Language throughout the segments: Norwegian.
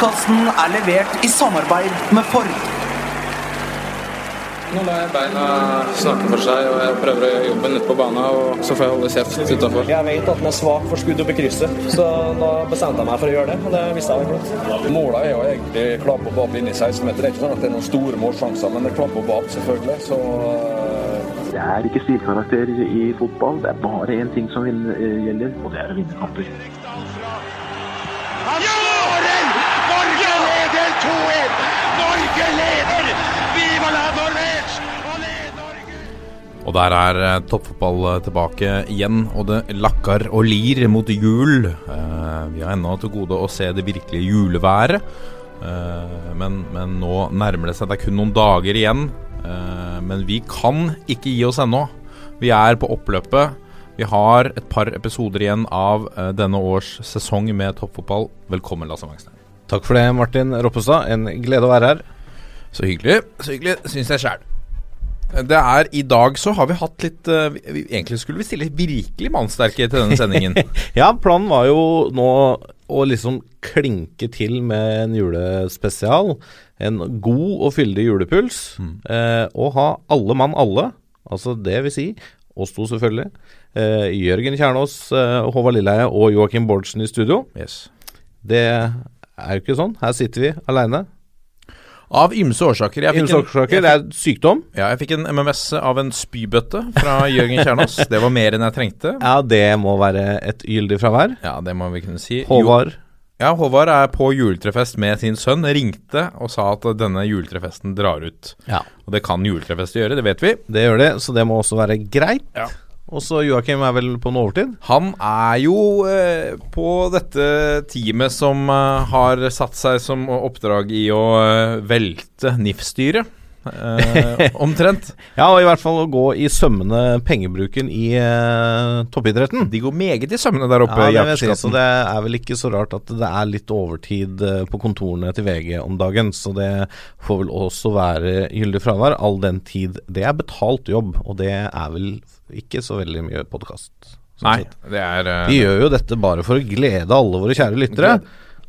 Podkasten er levert i samarbeid med Ford. Nå lar jeg beina snakke for seg, og jeg prøver å gjøre jobben ute på banen. Og så får jeg holde kjeft utafor. Jeg vet at den er svak for skudd opp i krysset, så da bestemte jeg meg for å gjøre det. Og det visste jeg vel godt. Målet er jo egentlig klapp og opp inni i 16-meter. Det er ikke sånn at det er noen store målsjanser, men det er klappe og opp selvfølgelig. Så eh, Det er ikke stilkarakter i fotball. Det er bare én ting som eh, gjelder, og det er å vinne kamper. Og der er eh, toppfotball eh, tilbake igjen, og det lakker og lir mot jul. Eh, vi har ennå til gode å se det virkelige juleværet, men, men nå nærmer det seg. Det er kun noen dager igjen, men vi kan ikke gi oss ennå. Vi er på oppløpet. Vi har et par episoder igjen av denne års sesong med toppfotball. Velkommen, Lasse Wangstein. Takk for det, Martin Roppestad. En glede å være her. Så hyggelig. Så hyggelig, syns jeg sjæl. Det er I dag så har vi hatt litt uh, vi, Egentlig skulle vi stille virkelig mannsterke til denne sendingen. Ja, planen var jo nå å liksom klinke til med en julespesial. En god og fyldig julepuls. Eh, og ha alle mann alle, altså det vil si oss to selvfølgelig. Eh, Jørgen Kjernås, eh, Håvard Lilleheie og Joakim Bårdsen i studio. Yes. Det er jo ikke sånn. Her sitter vi aleine. Av ymse årsaker. Jeg Ymse årsaker. Det er sykdom. ja, jeg fikk en MMS av en spybøtte fra Jørgen Kjernås. Det var mer enn jeg trengte. Ja, det må være et gyldig fravær. Ja, det må vi kunne si. Håvard. Ja, Håvard er på juletrefest med sin sønn. Ringte og sa at denne juletrefesten drar ut. Ja. Og det kan juletrefester gjøre, det vet vi. Det gjør det, så det må også være greit. Ja. Og så Joakim er vel på noe overtid? Han er jo eh, på dette teamet som eh, har satt seg som oppdrag i å eh, velte NIF-styret. Eh, omtrent. Ja, og i hvert fall å gå i sømmene pengebruken i eh, toppidretten. De går meget i sømmene der oppe Ja, det si, så det er vel ikke så rart at det er litt overtid eh, på kontorene til VG om dagen. Så det får vel også være gyldig fravær, all den tid det er betalt jobb. Og det er vel ikke så veldig mye podkast. Nei, det er uh... De gjør jo dette bare for å glede alle våre kjære lyttere.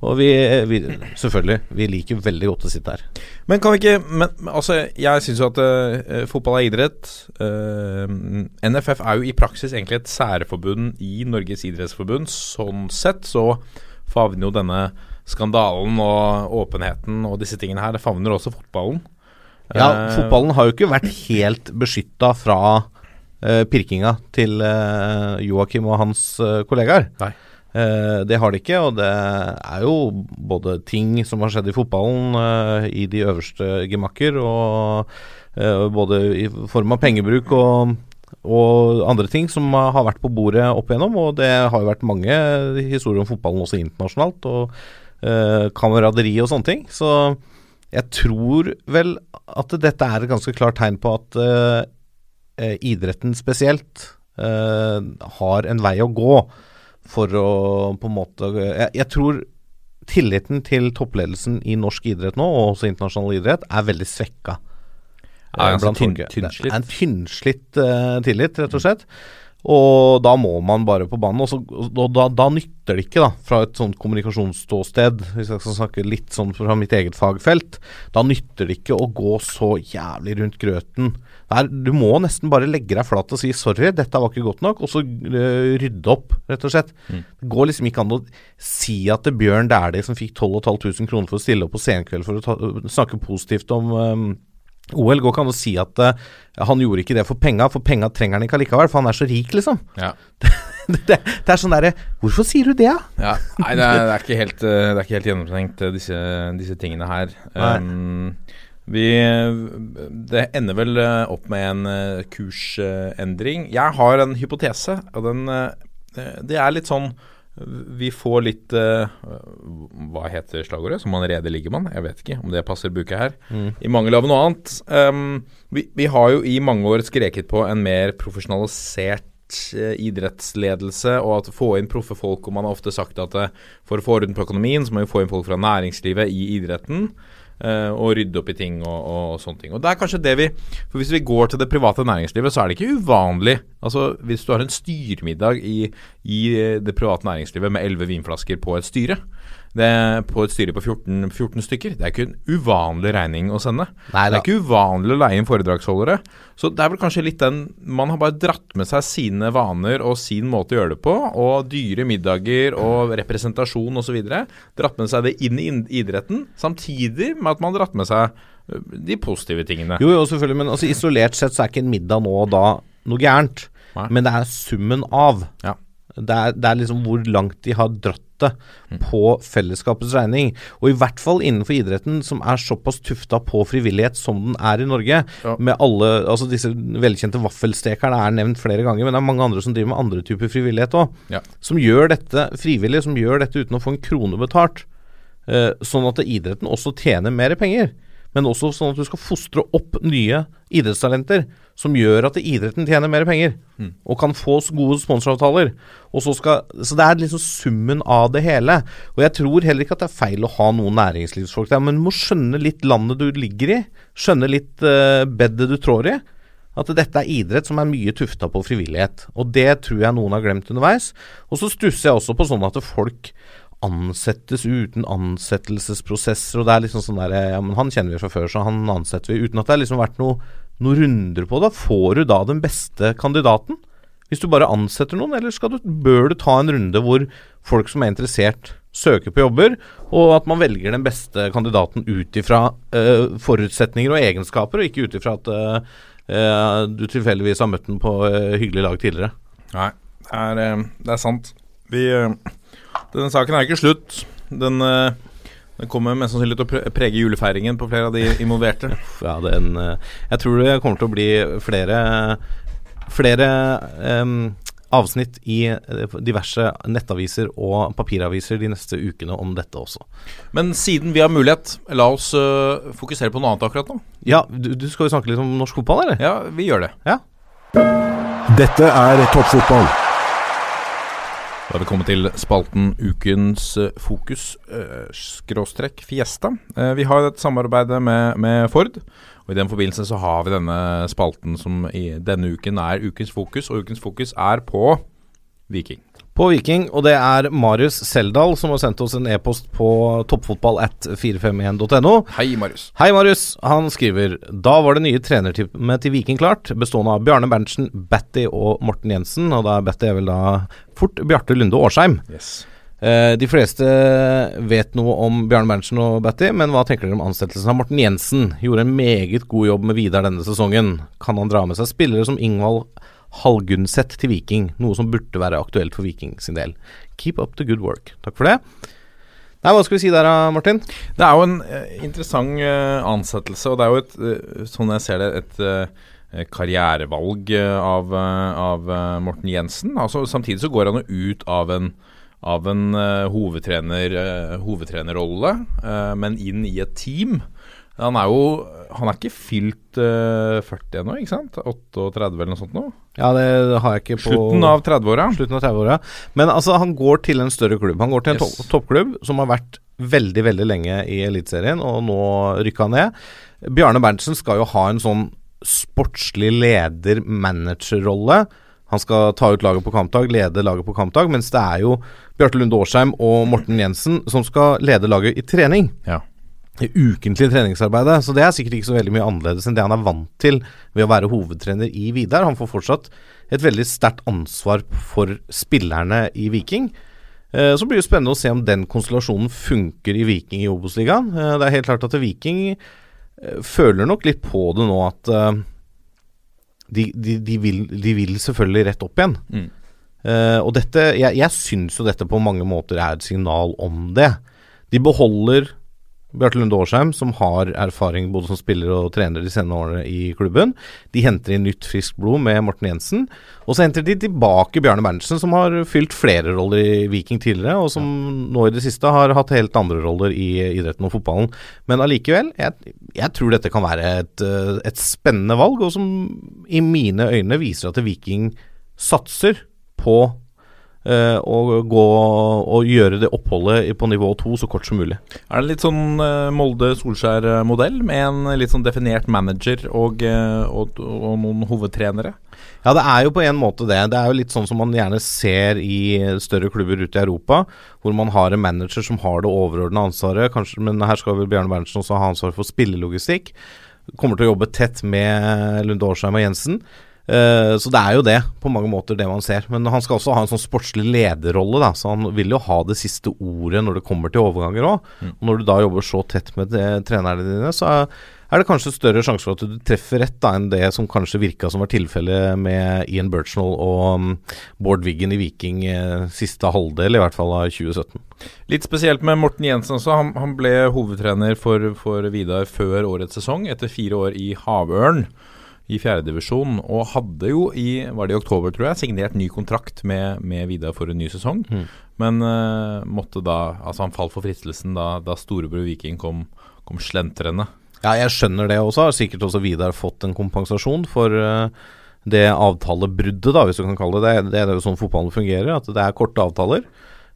Og vi, vi selvfølgelig, vi liker veldig godt å sitte her. Men kan vi ikke men, altså, Jeg syns jo at uh, fotball er idrett. Uh, NFF er jo i praksis egentlig et særforbund i Norges idrettsforbund. Sånn sett så favner jo denne skandalen og åpenheten og disse tingene her, det favner også fotballen. Ja, uh, fotballen har jo ikke vært helt beskytta fra eh, pirkinga til Joakim og hans eh, kollegaer. Nei. Eh, det har de ikke, og det er jo både ting som har skjedd i fotballen eh, i de øverste gemakker, og eh, både i form av pengebruk og og andre ting som har vært på bordet opp igjennom. Og det har jo vært mange historier om fotballen også internasjonalt, og eh, kameraderi og sånne ting. Så jeg tror vel at dette er et ganske klart tegn på at eh, idretten spesielt eh, har en vei å gå for å på en måte Jeg, jeg tror tilliten til toppledelsen i norsk idrett nå, og også internasjonal idrett, er veldig svekka. Ja, eh, blant tynn- tynnslitt. Det er en tynnslitt uh, tillit, rett og slett. Og da må man bare på banen. Og, så, og da, da nytter det ikke, da, fra et sånt kommunikasjonsståsted, hvis jeg skal snakke litt sånn fra mitt eget fagfelt, da nytter det ikke å gå så jævlig rundt grøten. Der, du må nesten bare legge deg flat og si 'sorry, dette var ikke godt nok', og så uh, rydde opp, rett og slett. Det går liksom ikke an å si at det Bjørn Dæhlie som fikk 12 500 kroner for å stille opp på Senkveld for å ta, snakke positivt om um, OL, går ikke an å si at uh, han gjorde ikke det for penga, for penga trenger han ikke allikevel, for han er så rik, liksom. Ja. det, det, det er sånn derre Hvorfor sier du det, da? Ja, nei, det er, det er ikke helt, eh, det er ikke helt gjennomtenkt, eh, disse, disse tingene her. Nei. Vi Det ender vel eh, opp med en eh, kursendring. Jeg har en hypotese, og den eh, Det er litt sånn Vi får litt Hva heter slagordet? Som allerede ligger man? Jeg vet ikke om det passer buket her. I mangel av noe annet. Um, vi, vi har jo i mange år skreket på en mer profesjonalisert idrettsledelse og at få inn proffe folk. Og man har ofte sagt at for å få orden på økonomien, så må vi få inn folk fra næringslivet i idretten. Eh, og rydde opp i ting og, og, sånne ting. Og det er kanskje det vi For hvis vi går til det private næringslivet, så er det ikke uvanlig Altså Hvis du har en styremiddag i, i det private næringslivet med elleve vinflasker på et styre, det, på et styre på 14, 14 stykker, det er ikke en uvanlig regning å sende. Nei det er ikke uvanlig å leie inn foredragsholdere. Så det er vel kanskje litt den Man har bare dratt med seg sine vaner og sin måte å gjøre det på, og dyre middager og representasjon osv. Dratt med seg det inn i idretten, samtidig med at man har dratt med seg de positive tingene. Jo, jo, selvfølgelig, men altså, isolert sett så er ikke en middag nå og da noe gærent. Nei. Men det er summen av. Ja. Det er, det er liksom hvor langt de har dratt det på fellesskapets regning. Og i hvert fall innenfor idretten, som er såpass tufta på frivillighet som den er i Norge. Ja. Med alle, altså Disse velkjente vaffelstekerne er nevnt flere ganger, men det er mange andre som driver med andre typer frivillighet òg. Ja. Som gjør dette frivillig, som gjør dette uten å få en krone betalt. Eh, sånn at idretten også tjener mer penger. Men også sånn at du skal fostre opp nye idrettstalenter som gjør at idretten tjener mer penger. Og kan få gode sponsoravtaler. Og så, skal, så det er liksom summen av det hele. Og jeg tror heller ikke at det er feil å ha noen næringslivsfolk der, men du må skjønne litt landet du ligger i. Skjønne litt uh, bedet du trår i. At dette er idrett som er mye tufta på frivillighet. Og det tror jeg noen har glemt underveis. Og så stusser jeg også på sånn at folk ansettes uten ansettelsesprosesser, og det er liksom sånn der Ja, men han kjenner vi fra før, så han ansetter vi. Uten at det har liksom vært noe, noen runder på det. Får du da den beste kandidaten? Hvis du bare ansetter noen, eller du, bør du ta en runde hvor folk som er interessert, søker på jobber, og at man velger den beste kandidaten ut ifra uh, forutsetninger og egenskaper, og ikke ut ifra at uh, uh, du tilfeldigvis har møtt den på hyggelig lag tidligere. Nei, det er, det er sant. Vi, denne saken er ikke slutt. Den, eh, den kommer mest sannsynlig til å prege julefeiringen på flere av de involverte. Ja, den, eh, jeg tror det kommer til å bli flere Flere um, avsnitt i eh, diverse nettaviser og papiraviser de neste ukene om dette også. Men siden vi har mulighet, la oss uh, fokusere på noe annet akkurat nå. Ja, du, du skal jo snakke litt om norsk fotball, eller? Ja, vi gjør det. Ja. Dette er toppfotball. Da har vi kommet til spalten Ukens eh, fokus, eh, skråstrekk fiesta. Eh, vi har et samarbeid med, med Ford. Og I den forbindelse så har vi denne spalten som i denne uken er Ukens fokus. Og Ukens fokus er på Viking. På Viking, og det er Marius Seldal som har sendt oss en e-post på toppfotball at 451.no. Hei, Marius. Hei, Marius. Han skriver Da var det nye trenerteamet til Viking klart, bestående av Bjarne Berntsen, Batty og Morten Jensen. Og da er Batty vel da fort Bjarte Lunde Årsheim. Yes. Eh, de fleste vet noe om Bjarne Berntsen og Batty, men hva tenker dere om ansettelsen av Morten Jensen? Gjorde en meget god jobb med Vidar denne sesongen. Kan han dra med seg spillere som Ingvald Hallgundseth til Viking, noe som burde være aktuelt for Viking sin del? Keep up the good work. Takk for det. Nei, Hva skal vi si der Martin? Det er jo en eh, interessant eh, ansettelse, og det er jo et, eh, sånn jeg ser det, et eh, karrierevalg eh, av, eh, av Morten Jensen. Altså, samtidig så går han jo ut av en, av en hovedtrener, hovedtrenerrolle, men inn i et team. Han er jo Han er ikke fylt uh, 40 ennå, ikke sant? 38 eller noe sånt nå? Ja, det har jeg ikke på Slutten av 30-åra. Slutten av 30-åra. Men altså, han går til en større klubb. Han går til en Yes. to toppklubb som har vært veldig, veldig lenge i Eliteserien, og nå rykka ned. Bjarne Berntsen skal jo ha en sånn sportslig leder-manager-rolle. Han skal ta ut laget på kampdag, lede laget på kampdag, mens det er jo Bjarte Lunde Årsheim og Morten Jensen som skal lede laget i trening. Ja. Ukentlige treningsarbeidet. Så det er sikkert ikke så veldig mye annerledes enn det han er vant til ved å være hovedtrener i Vidar. Han får fortsatt et veldig sterkt ansvar for spillerne i Viking. Eh, Så blir det spennende å se om den konstellasjonen funker i Viking i Obos-ligaen. Eh, Det er helt klart at Viking eh, føler nok litt på det nå at de, de, de, vil, de vil selvfølgelig rett opp igjen. Mm. Og dette Jeg, jeg syns jo dette på mange måter er et signal om det. De beholder Bjarte Lunde Årsheim, som har erfaring både som spiller og trener de senere årene i klubben. De henter inn nytt friskt blod med Morten Jensen. Og så henter de tilbake Bjarne Berntsen, som har fylt flere roller i Viking tidligere, og som nå i det siste har hatt helt andre roller i idretten og fotballen. Men allikevel, jeg, jeg tror dette kan være et, eh, et spennende valg, og som i mine øyne viser at Viking satser på og gå og gjøre det oppholdet på nivå to så kort som mulig. Er det litt sånn eh, Molde-Solskjær-modell, med en litt sånn definert manager og, eh, og, og noen hovedtrenere? Ja, det er jo på en måte det. Det er jo litt sånn som man gjerne ser i større klubber ute i Europa, hvor man har en manager som har det overordna ansvaret. Kanskje, men her skal vel Bjarne Berntsen også ha ansvar for spillelogistikk. Kommer til å jobbe tett med Lunde Årsheim og Jensen. Eh, så det er jo det, på mange måter, det man ser. Men han skal også ha en sånn sportslig lederrolle, da, så han vil jo ha det siste ordet når det kommer til overganger òg. Og når du da jobber så tett med eh, trenerne dine, så er, det kanskje større sjanse for at du treffer rett da enn det som kanskje virka som var tilfellet med Ian Birchnell og um, Bård Wiggen i Viking eh, siste halvdel, i hvert fall av 2017. Litt spesielt med Morten Jensen også. Han, han ble hovedtrener for, for Vidar før årets sesong, etter fire år i Havørn i fjerdedivisjon. Og hadde jo i var det i oktober, tror jeg, signert ny kontrakt med, med Vidar for en ny sesong. Mm. Men uh, måtte da Altså, han falt for fristelsen da, da storebror Viking kom, kom slentrende. Ja, jeg skjønner det også. Har sikkert også Vidar fått en kompensasjon for uh, det avtalebruddet, da, hvis du kan kalle det det. Det er jo sånn fotballen fungerer, at det er korte avtaler.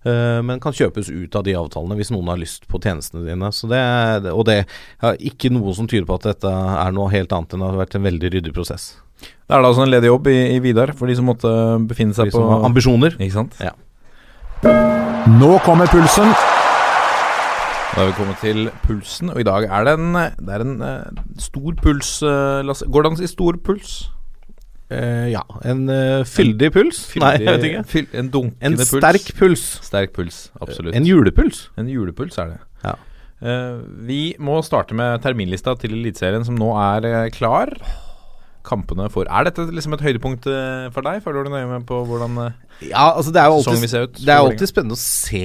Eh, men kan kjøpes ut av de avtalene hvis noen har lyst på tjenestene dine. Så det, er- og det er ikke noe som tyder på at dette er noe helt annet enn at det har vært en veldig ryddig prosess. Det er da altså en ledig jobb i, i Vidar, for de som måtte befinne seg de som på har ambisjoner. Ikke sant? Ja. Nå kommer pulsen. Da er vi kommet til pulsen, og i dag er det en, det er en eh, stor puls, eh, Lasse. Går det an å si stor puls? Eh, ja, en uh, fyldig puls? Nei, jeg vet ikke. Fyll, en dunkende En puls. sterk puls. Sterk puls, absolutt. En julepuls. En julepuls er det. Ja. Uh, vi må starte med terminlista til Eliteserien, som nå er eh, klar. Kampene for Er dette liksom et høydepunkt eh, for deg? Følger du nøye med på hvordan eh, Ja, altså det er jo sesongen vil alltid, se ut? det er jo alltid spennende å se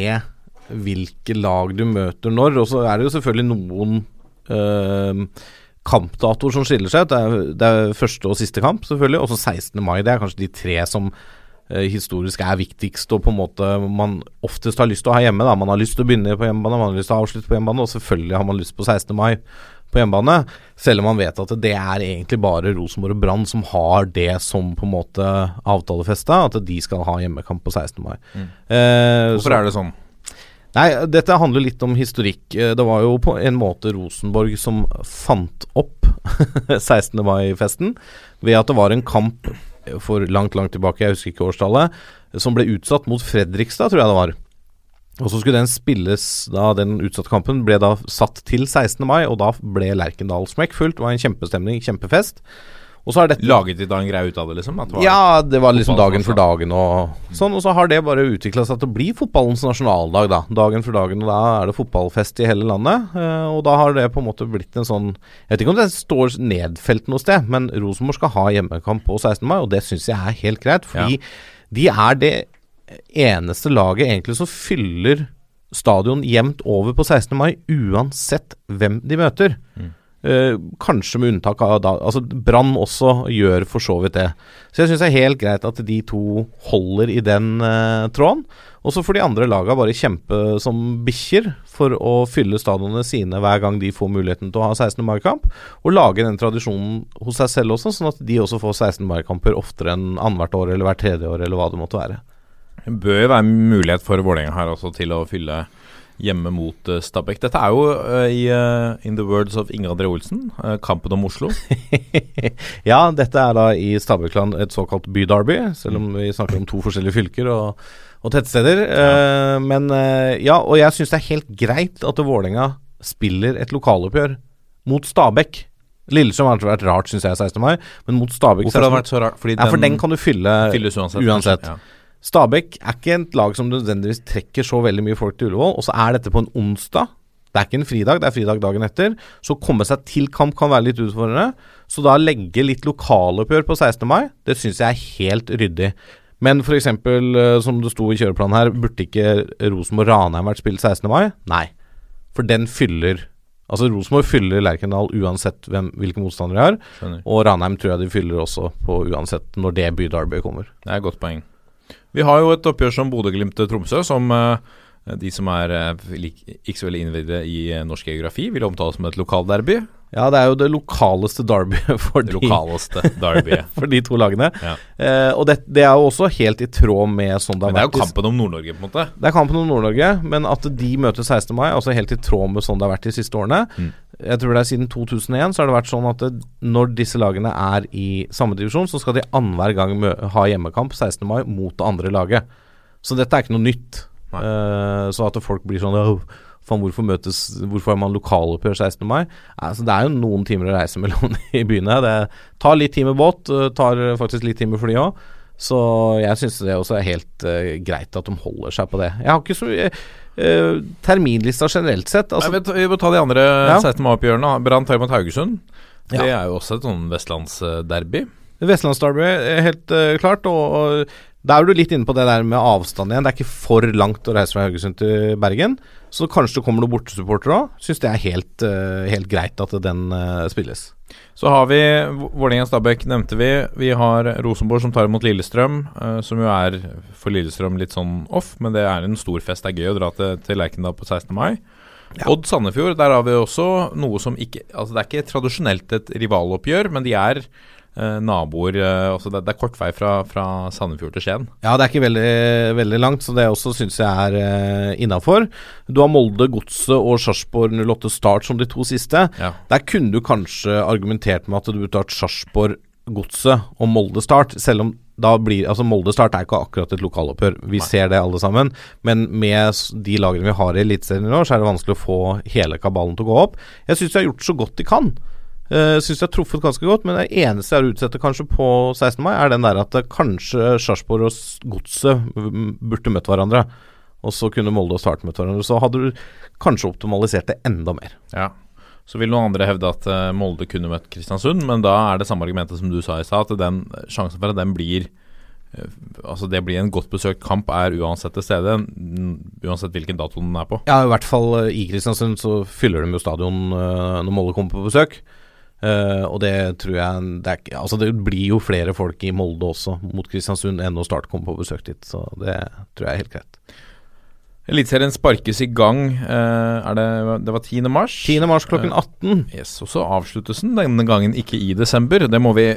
hvilke lag du møter når. Og så er det jo selvfølgelig noen kampdatoer som skiller seg ut. Det er, det er første og siste kamp, selvfølgelig. Og så 16. mai. Det er kanskje de tre som øh, historisk er viktigst og på en måte man oftest har lyst til å ha hjemme. Da. Man har lyst til å begynne på hjemmebane, man har lyst til å avslutte på hjemmebane, og selvfølgelig har man lyst på 16. mai på hjemmebane. Selv om man vet at det er egentlig bare Rosenborg og Brann som har det som på en måte avtalefesta, at de skal ha hjemmekamp på 16. mai. Mm. Eh, Hvorfor er det sånn? Nei, dette handler litt om historikk. Eh, Det var jo på en måte Rosenborg som fant opp 16. mai-festen ved at det var en kamp for langt, langt tilbake, jeg husker ikke årstallet, som ble utsatt mot Fredrikstad, tror jeg det var. Og så skulle den spilles da Den utsatte kampen ble da satt til 16. mai, og da ble Lerkendal smekkfullt. Det var en kjempestemning, kjempefest. Og så har dette Laget de da en greie ut av det, liksom? Det var- ja, det var liksom dagen for dagen og sånn. Og så har det bare utvikla seg til å bli fotballens nasjonaldag, da. Dagen for dagen, og da er det fotballfest i hele landet. eh, og da har det på en måte blitt en sånn Jeg vet ikke om det står nedfelt noe sted, men Rosenborg skal ha hjemmekamp på 16. mai, og det syns jeg er helt greit. Fordi de er det eneste laget egentlig som fyller stadion jevnt over på 16. mai, uansett hvem de møter. Eh, kanskje med unntak av da Altså Brann også gjør for så vidt det. Så jeg syns det er helt greit at de to holder i den eh, tråden. Og så får de andre laga bare kjempe som bikkjer for å fylle stadionene sine hver gang de får muligheten til å ha 16. mai-kamp. Og lage den tradisjonen hos seg selv også, sånn at de også får 16. mai-kamper oftere enn annethvert år eller hvert tredje år, eller hva det måtte være. Det bør jo være mulighet for Vålerenga her også til å fylle hjemme mot uh, Stabæk. Dette er jo eh, i eh, In the words of Inge André Olsen, eh, kampen om Oslo. ja, dette er da i Stabækland et såkalt bydarby, selv om vi snakker om to forskjellige fylker og, og tettsteder. Eh, men eh, ja, og jeg syns det er helt greit at Vålerenga spiller et lokaloppgjør mot Stabæk. Lillesund har vært rart, syns jeg, 16. mai, men mot Stabæk Hvorfor har det vært så rart? Fordi ja, for den kan du fylle fylles uansett. uansett. Ja. Stabæk er ikke et lag som nødvendigvis trekker så veldig mye folk til Ullevål, og så er dette på en onsdag. Det er ikke en fridag, det er fridag dagen etter. Så å komme seg til kamp kan være litt utfordrende. Så da legge litt lokaloppgjør på 16. mai, det syns jeg er helt ryddig. Men f.eks., som det sto i kjøreplanen her, burde ikke Rosenborg-Ranheim vært spilt 16. mai? Nei. For den fyller Altså Rosenborg fyller Lerkendal uansett hvem, hvilke motstandere de har. Og Ranheim tror jeg de fyller også på uansett når det bydarbyet kommer. Det er et godt poeng. Vi har jo et oppgjør som Bodø-Glimt-Tromsø, som eh, de som er eh, ikke så veldig innvidde i eh, norsk geografi, vil omtale som et lokalderby. Ja, det er jo det lokaleste derbyet for, de- derby. for de to lagene. Ja. Eh, og det, det er jo også helt i tråd med sånn det har Men det er jo kampen om Nord-Norge, på en måte. Det er kampen om Nord-Norge, men at de møter 16. mai, altså helt i tråd med sånn det har vært de siste årene. Mm. Jeg tror det er Siden 2001 så har det vært sånn at det, når disse lagene er i samme divisjon, så skal de annenhver gang ha hjemmekamp 16. mai mot det andre laget. Så dette er ikke noe nytt. Eh, så at folk blir sånn «Åh, Faen, hvorfor møtes Hvorfor har man lokaloppgjør 16. mai? Altså, det er jo noen timer å reise mellom i byene. Det tar litt tid med båt, eh, tar faktisk litt tid med fly òg. Så jeg syns det også er helt uh, greit at de holder seg på det. Jeg har ikke så mye eh, Terminlista generelt sett altså, vet, vi må ta de andre Ja. 16. mai-oppgjørene. Brann tar imot Haugesund. Ja. Det er jo også et sånn vestlandsderby. Vestlandsderby er helt uh, klart, og, og da er du litt inne på det der med avstand igjen. Det er ikke for langt å reise fra Haugesund til Bergen, så kanskje det kommer noen bortesupportere òg. Syns det er helt, eh, helt greit at den eh, spilles. Så har vi Vå- Vålerenga-Stabæk, nevnte vi. Vi har Rosenborg som tar imot Lillestrøm, eh, som jo er for Lillestrøm litt sånn off, men det er en stor fest. Det er gøy å dra til, til Lerkendal på 16. mai. Odd Sandefjord, der har vi også noe som ikke Altså, det er ikke tradisjonelt et rivaloppgjør, men de er naboer. eh, altså det, er kort vei fra, fra Sandefjord til Skien. Ja, det er ikke veldig, veldig langt, så det også syns jeg er uh, innafor. Du har Molde, Godset og Sarpsborg 08 Start som de to siste. Ja. Der kunne du kanskje argumentert med at du burde hatt Sarpsborg, Godset og Molde Start, selv om da blir Altså Molde Start er ikke akkurat et lokaloppgjør, vi ser det alle sammen. Men med de lagene vi har i Eliteserien i år, så er det vanskelig å få hele kabalen til å gå opp. Jeg syns de har gjort så godt de kan. Uh, syns de har truffet ganske godt, men det eneste jeg har utsetter kanskje på 16. mai, er den der at eh, kanskje Sarpsborg og Godset mm, burde møtt hverandre. Og så kunne Molde og Start møtt hverandre. Så hadde du kanskje optimalisert det enda mer. Ja. Så vil noen andre hevde at eh, Molde kunne møtt Kristiansund, men da er det samme argumentet som du sa i stad, at den sjansen for at den blir eh, Altså det blir en godt besøkt kamp, er uansett til stede, uansett hvilken dato den er på. Ja, i hvert fall eh, i Kristiansund så fyller de jo stadion eh, når Molde kommer på besøk. Eh, og det tror jeg det, er, altså det blir jo flere folk i Molde også mot Kristiansund enn når Start kommer på besøk dit, så det tror jeg er helt greit. Eliteserien sparkes i gang. Uh, er det, det var 10. mars? 10. mars klokken 18. Yes, og så avsluttes den denne gangen ikke i desember. Det må vi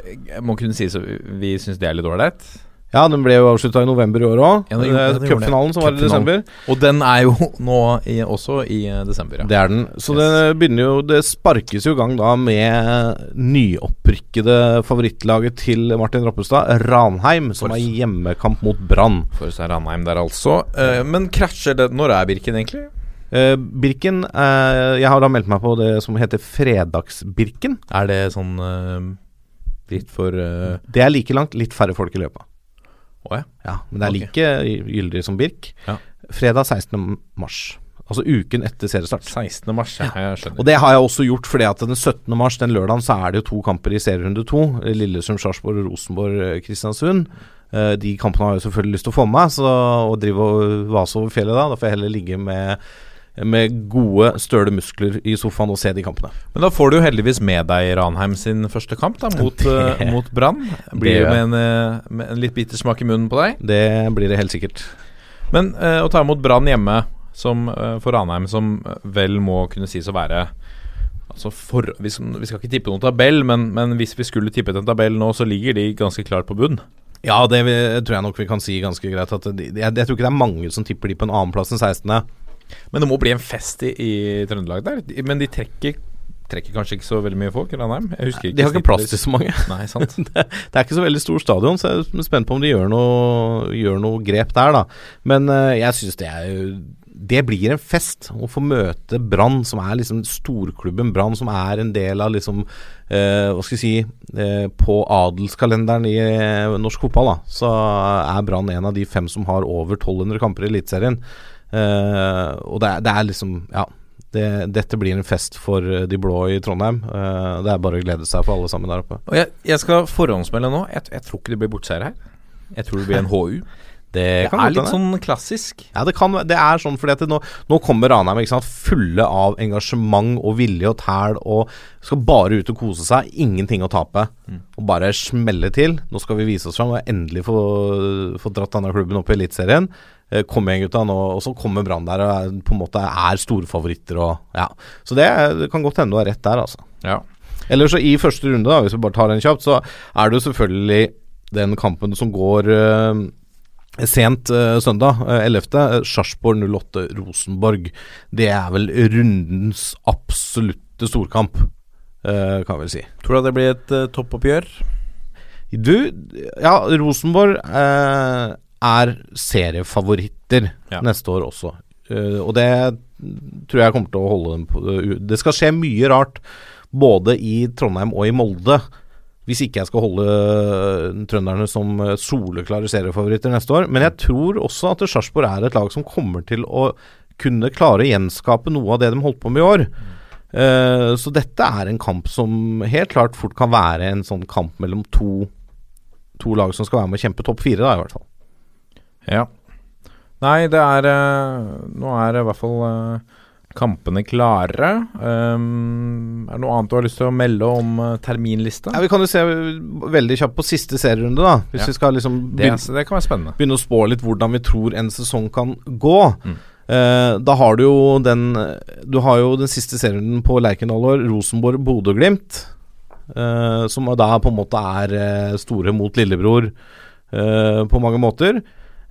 må kunne si, så vi syns det er litt ålreit. Ja, den ble jo avslutta i november i år òg. Ja. Cupfinalen som var i desember. Og den er jo nå i, også i eh, desember, ja. Det er den. Så det begynner jo Det sparkes jo i gang da med nyopprykkede favorittlaget til Martin Roppestad, Ranheim, som har hjemmekamp mot Brann. For seg Ranheim der, altså. Eh, men krasjer det Når er Birken, egentlig? Eh, Birken Jeg har da meldt meg på det som heter Fredagsbirken. Er det sånn litt for Det er like langt, litt færre folk i løpet. Å ja. Ja, men det er okay. like gyldig som Birk. Ja. Fredag 16. mars. Altså uken etter seriestart. 16. mars, ja. Jeg skjønner. Og det har jeg også gjort fordi at den 17. mars, den lørdagen, så er det jo to kamper i serierunde to. Lillesund, Sarpsborg Rosenborg, eh, Kristiansund. Eh, De kampene har jeg selvfølgelig lyst til å få med meg, så å drive og vase over fjellet da, da får jeg heller ligge med med gode, støle muskler i sofaen og se de kampene. Men da får du jo heldigvis med deg Ranheim sin første kamp da, mot, eh, mot Brann. Blir det jo med en, eh, med en litt bitter smak i munnen på deg. Det blir det helt sikkert. Men eh, å ta imot Brann hjemme som, eh, for Ranheim, som eh, vel må kunne sies å være Altså for, vi, skal, vi skal ikke tippe noen tabell, men, men hvis vi skulle tippet en tabell nå, så ligger de ganske klart på bunn. Ja, det tror jeg nok vi kan si ganske greit. At de, jeg, jeg tror ikke det er mange som tipper de på en annenplass enn 16. Men det må bli en fest i, i Trøndelag der. Men de trekker, trekker kanskje ikke så veldig mye folk, Ranheim? Jeg husker ikke De har ikke plass til så mange. Nei, sant. det, det er ikke så veldig stor stadion, så jeg er spent på om de gjør noe, gjør noe grep der, da. Men uh, jeg syns det er jo Det blir en fest å få møte Brann, som er liksom storklubben Brann, som er en del av liksom eh, Hva skal vi si eh, På adelskalenderen i eh, norsk fotball, da, så er Brann en av de fem som har over 1200 kamper i Eliteserien. Eh, og det er, det er liksom Ja. Det, dette blir en fest for eh, de blå i Trondheim. Uh, det er bare å glede seg for alle sammen der oppe. Jeg, jeg skal forhåndsmelde nå. Jeg, jeg tror ikke det blir bortseier her. Jeg tror det blir en HU. Det, Det er litt sånn klassisk. Ja, det, kan, det er sånn fordi at nå, nå kommer Ranheim sant, fulle av engasjement og vilje og tæl og skal bare ut og kose seg. Ingenting å tape. Og bare smelle til. Nå skal vi vise oss fram og endelig få, få dratt denne klubben opp i Eliteserien. Eh, Kom igjen, gutta. Nå, og så kommer Brann der og er, på en måte er storfavoritter. Og, ja. Så det, det kan godt hende du har rett der, altså. Ja. Eller så i første runde, da, hvis vi bare tar den kjapt, så er det jo selvfølgelig den kampen som går eh, sent uh, søndag, uh, 11. eh, Sarpsborg 08 Rosenborg. Det er vel rundens absolutte storkamp, uh, kan vi vel si. Tror du det blir et uh, toppoppgjør? Du, ja, Rosenborg eh, er seriefavoritter Ja. neste år også. Eh, og det tror jeg kommer til å holde dem på Det skal skje mye rart både i Trondheim og i Molde. Hvis ikke jeg skal holde eh, trønderne som eh, soleklare seriefavoritter neste år. Men jeg tror også at Sarpsborg er et lag som kommer til å kunne klare å gjenskape noe av det de holdt på med i år. Eh, så dette er en kamp som helt klart fort kan være en sånn kamp mellom to, to lag som skal være med å kjempe topp fire, da, i hvert fall. Ja. Nei, det er Nå er det i hvert fall kampene klare. Um, er det noe annet du har lyst til å melde om eh, terminlista? Ja, vi kan jo se veldig kjapt på siste serierunde, da. Hvis Ja. vi skal liksom Det, begynne, det kan være spennende. begynne å spå litt hvordan vi tror en sesong kan gå. Mm. Uh, da har du jo den Du har jo den siste serierunden på Lerkendal år, Rosenborg-Bodø-Glimt. Uh, som da på en måte er eh, store mot lillebror uh, på mange måter.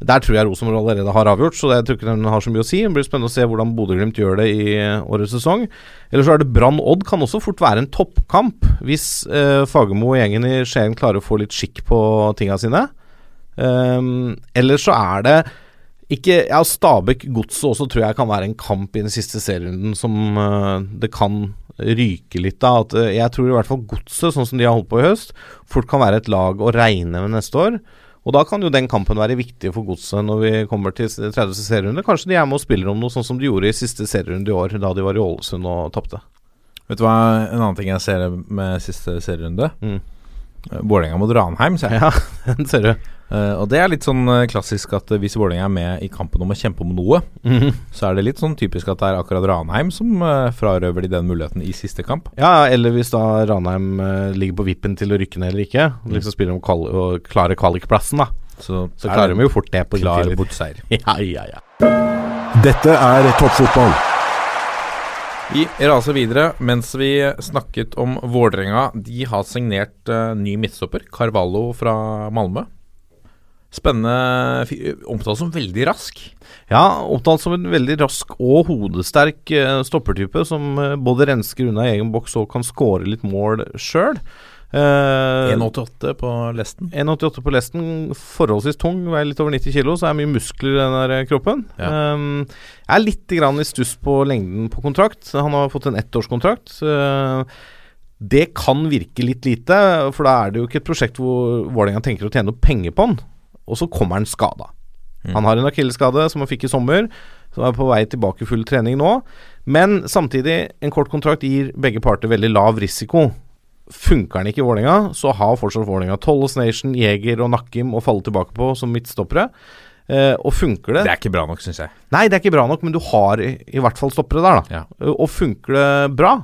Der tror jeg Rosenborg allerede har avgjort, så jeg tror ikke den har så mye å si. Det blir spennende å se hvordan Bodø-Glimt gjør det i eh, årets sesong. Eller så er det Brann-Odd, kan også fort være en toppkamp, hvis eh, Fagermo og gjengen i Skien klarer å få litt skikk på tinga sine. Um, eller så er det ikke Ja, Stabæk-Godset også tror jeg kan være en kamp i den siste serierunden som uh, det kan ryke litt av. At, uh, jeg tror i hvert fall Godset, sånn som de har holdt på i høst, fort kan være et lag å regne med neste år. Og da kan jo den kampen være viktig for Godset når vi kommer til 30. serierunde. Kanskje de er med og spiller om noe, sånn som de gjorde i siste serierunde i år, da de var i Ålesund og tapte. Vet du hva, en annen ting jeg ser med siste serierunde? Mm. Eh, Vålerenga mot Ranheim, ser jeg. Ja, den ser du. Uh, og det er litt sånn eh, klassisk at hvis Vålerenga er med i kampen om å kjempe om noe, Mhm. så er det litt sånn typisk at det er akkurat Ranheim som uh, frarøver de den muligheten i siste kamp. Ja, eller hvis da Ranheim uh, ligger på vippen til å rykke ned eller ikke, liksom spiller om kval og klarer kvalikplassen, da. Så, Så klarer de jo fort det på klar bortseier. Ja, ja, ja. Dette er toppfotball. Vi raser videre mens vi snakket om Vålerenga. De har signert uh, ny midtstopper, Carvalho fra Malmö. Spennende Omtalt som veldig rask. Ja, omtalt som en veldig rask og hodesterk eh, stoppertype som eh, både rensker unna egen boks og kan skåre litt mål sjøl. Uh, 1,88 på lesten. 1,88 på lesten, forholdsvis tung, veier litt over 90 kilo, så er det mye muskler i den der eh, kroppen. Ja. Um, jeg er litt grann i stuss på lengden på kontrakt. Han har fått en ettårskontrakt. Uh, det kan virke litt lite, for da er det jo ikke et prosjekt hvor Vålerenga tenker å tjene noe penger på han, og så kommer han skada. Han har en akilleskade som han fikk i sommer, som er på vei tilbake i full trening nå. Men samtidig, en kort kontrakt gir begge parter veldig lav risiko. Funker han ikke i Vålerenga, så har fortsatt Vålerenga Tolles Nation, Jeger og Nakkim å falle tilbake på som midtstoppere. Uh, og funker det Det er ikke bra nok, syns jeg. Nei, det er ikke bra nok, men du har i, i hvert fall stoppere der, da. Ja. Og funker det bra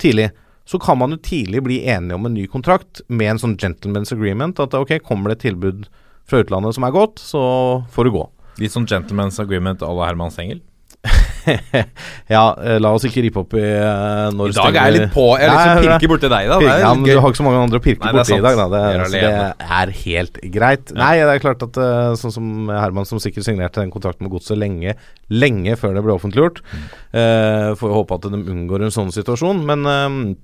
tidlig, så kan man jo tidlig bli enige om en ny kontrakt med en sånn gentleman's agreement. At ok, kommer det et tilbud fra utlandet som er godt, så får du gå. Litt sånn gentleman's agreement à la Herman Stengel. ja, eh, la oss ikke rippe opp i uh, når I dag er jeg litt på. Jeg liksom pirker borti deg, da. Det er Ja, men du har ikke så mange andre å pirke borti i dag, da. Det, er det er helt greit. Nei, det er klart at uh, sånn som Herman, som sikkert signerte den kontrakten med Godset lenge, lenge før det ble offentliggjort, Mm. uh, får håpe at de unngår en sånn situasjon. Men uh,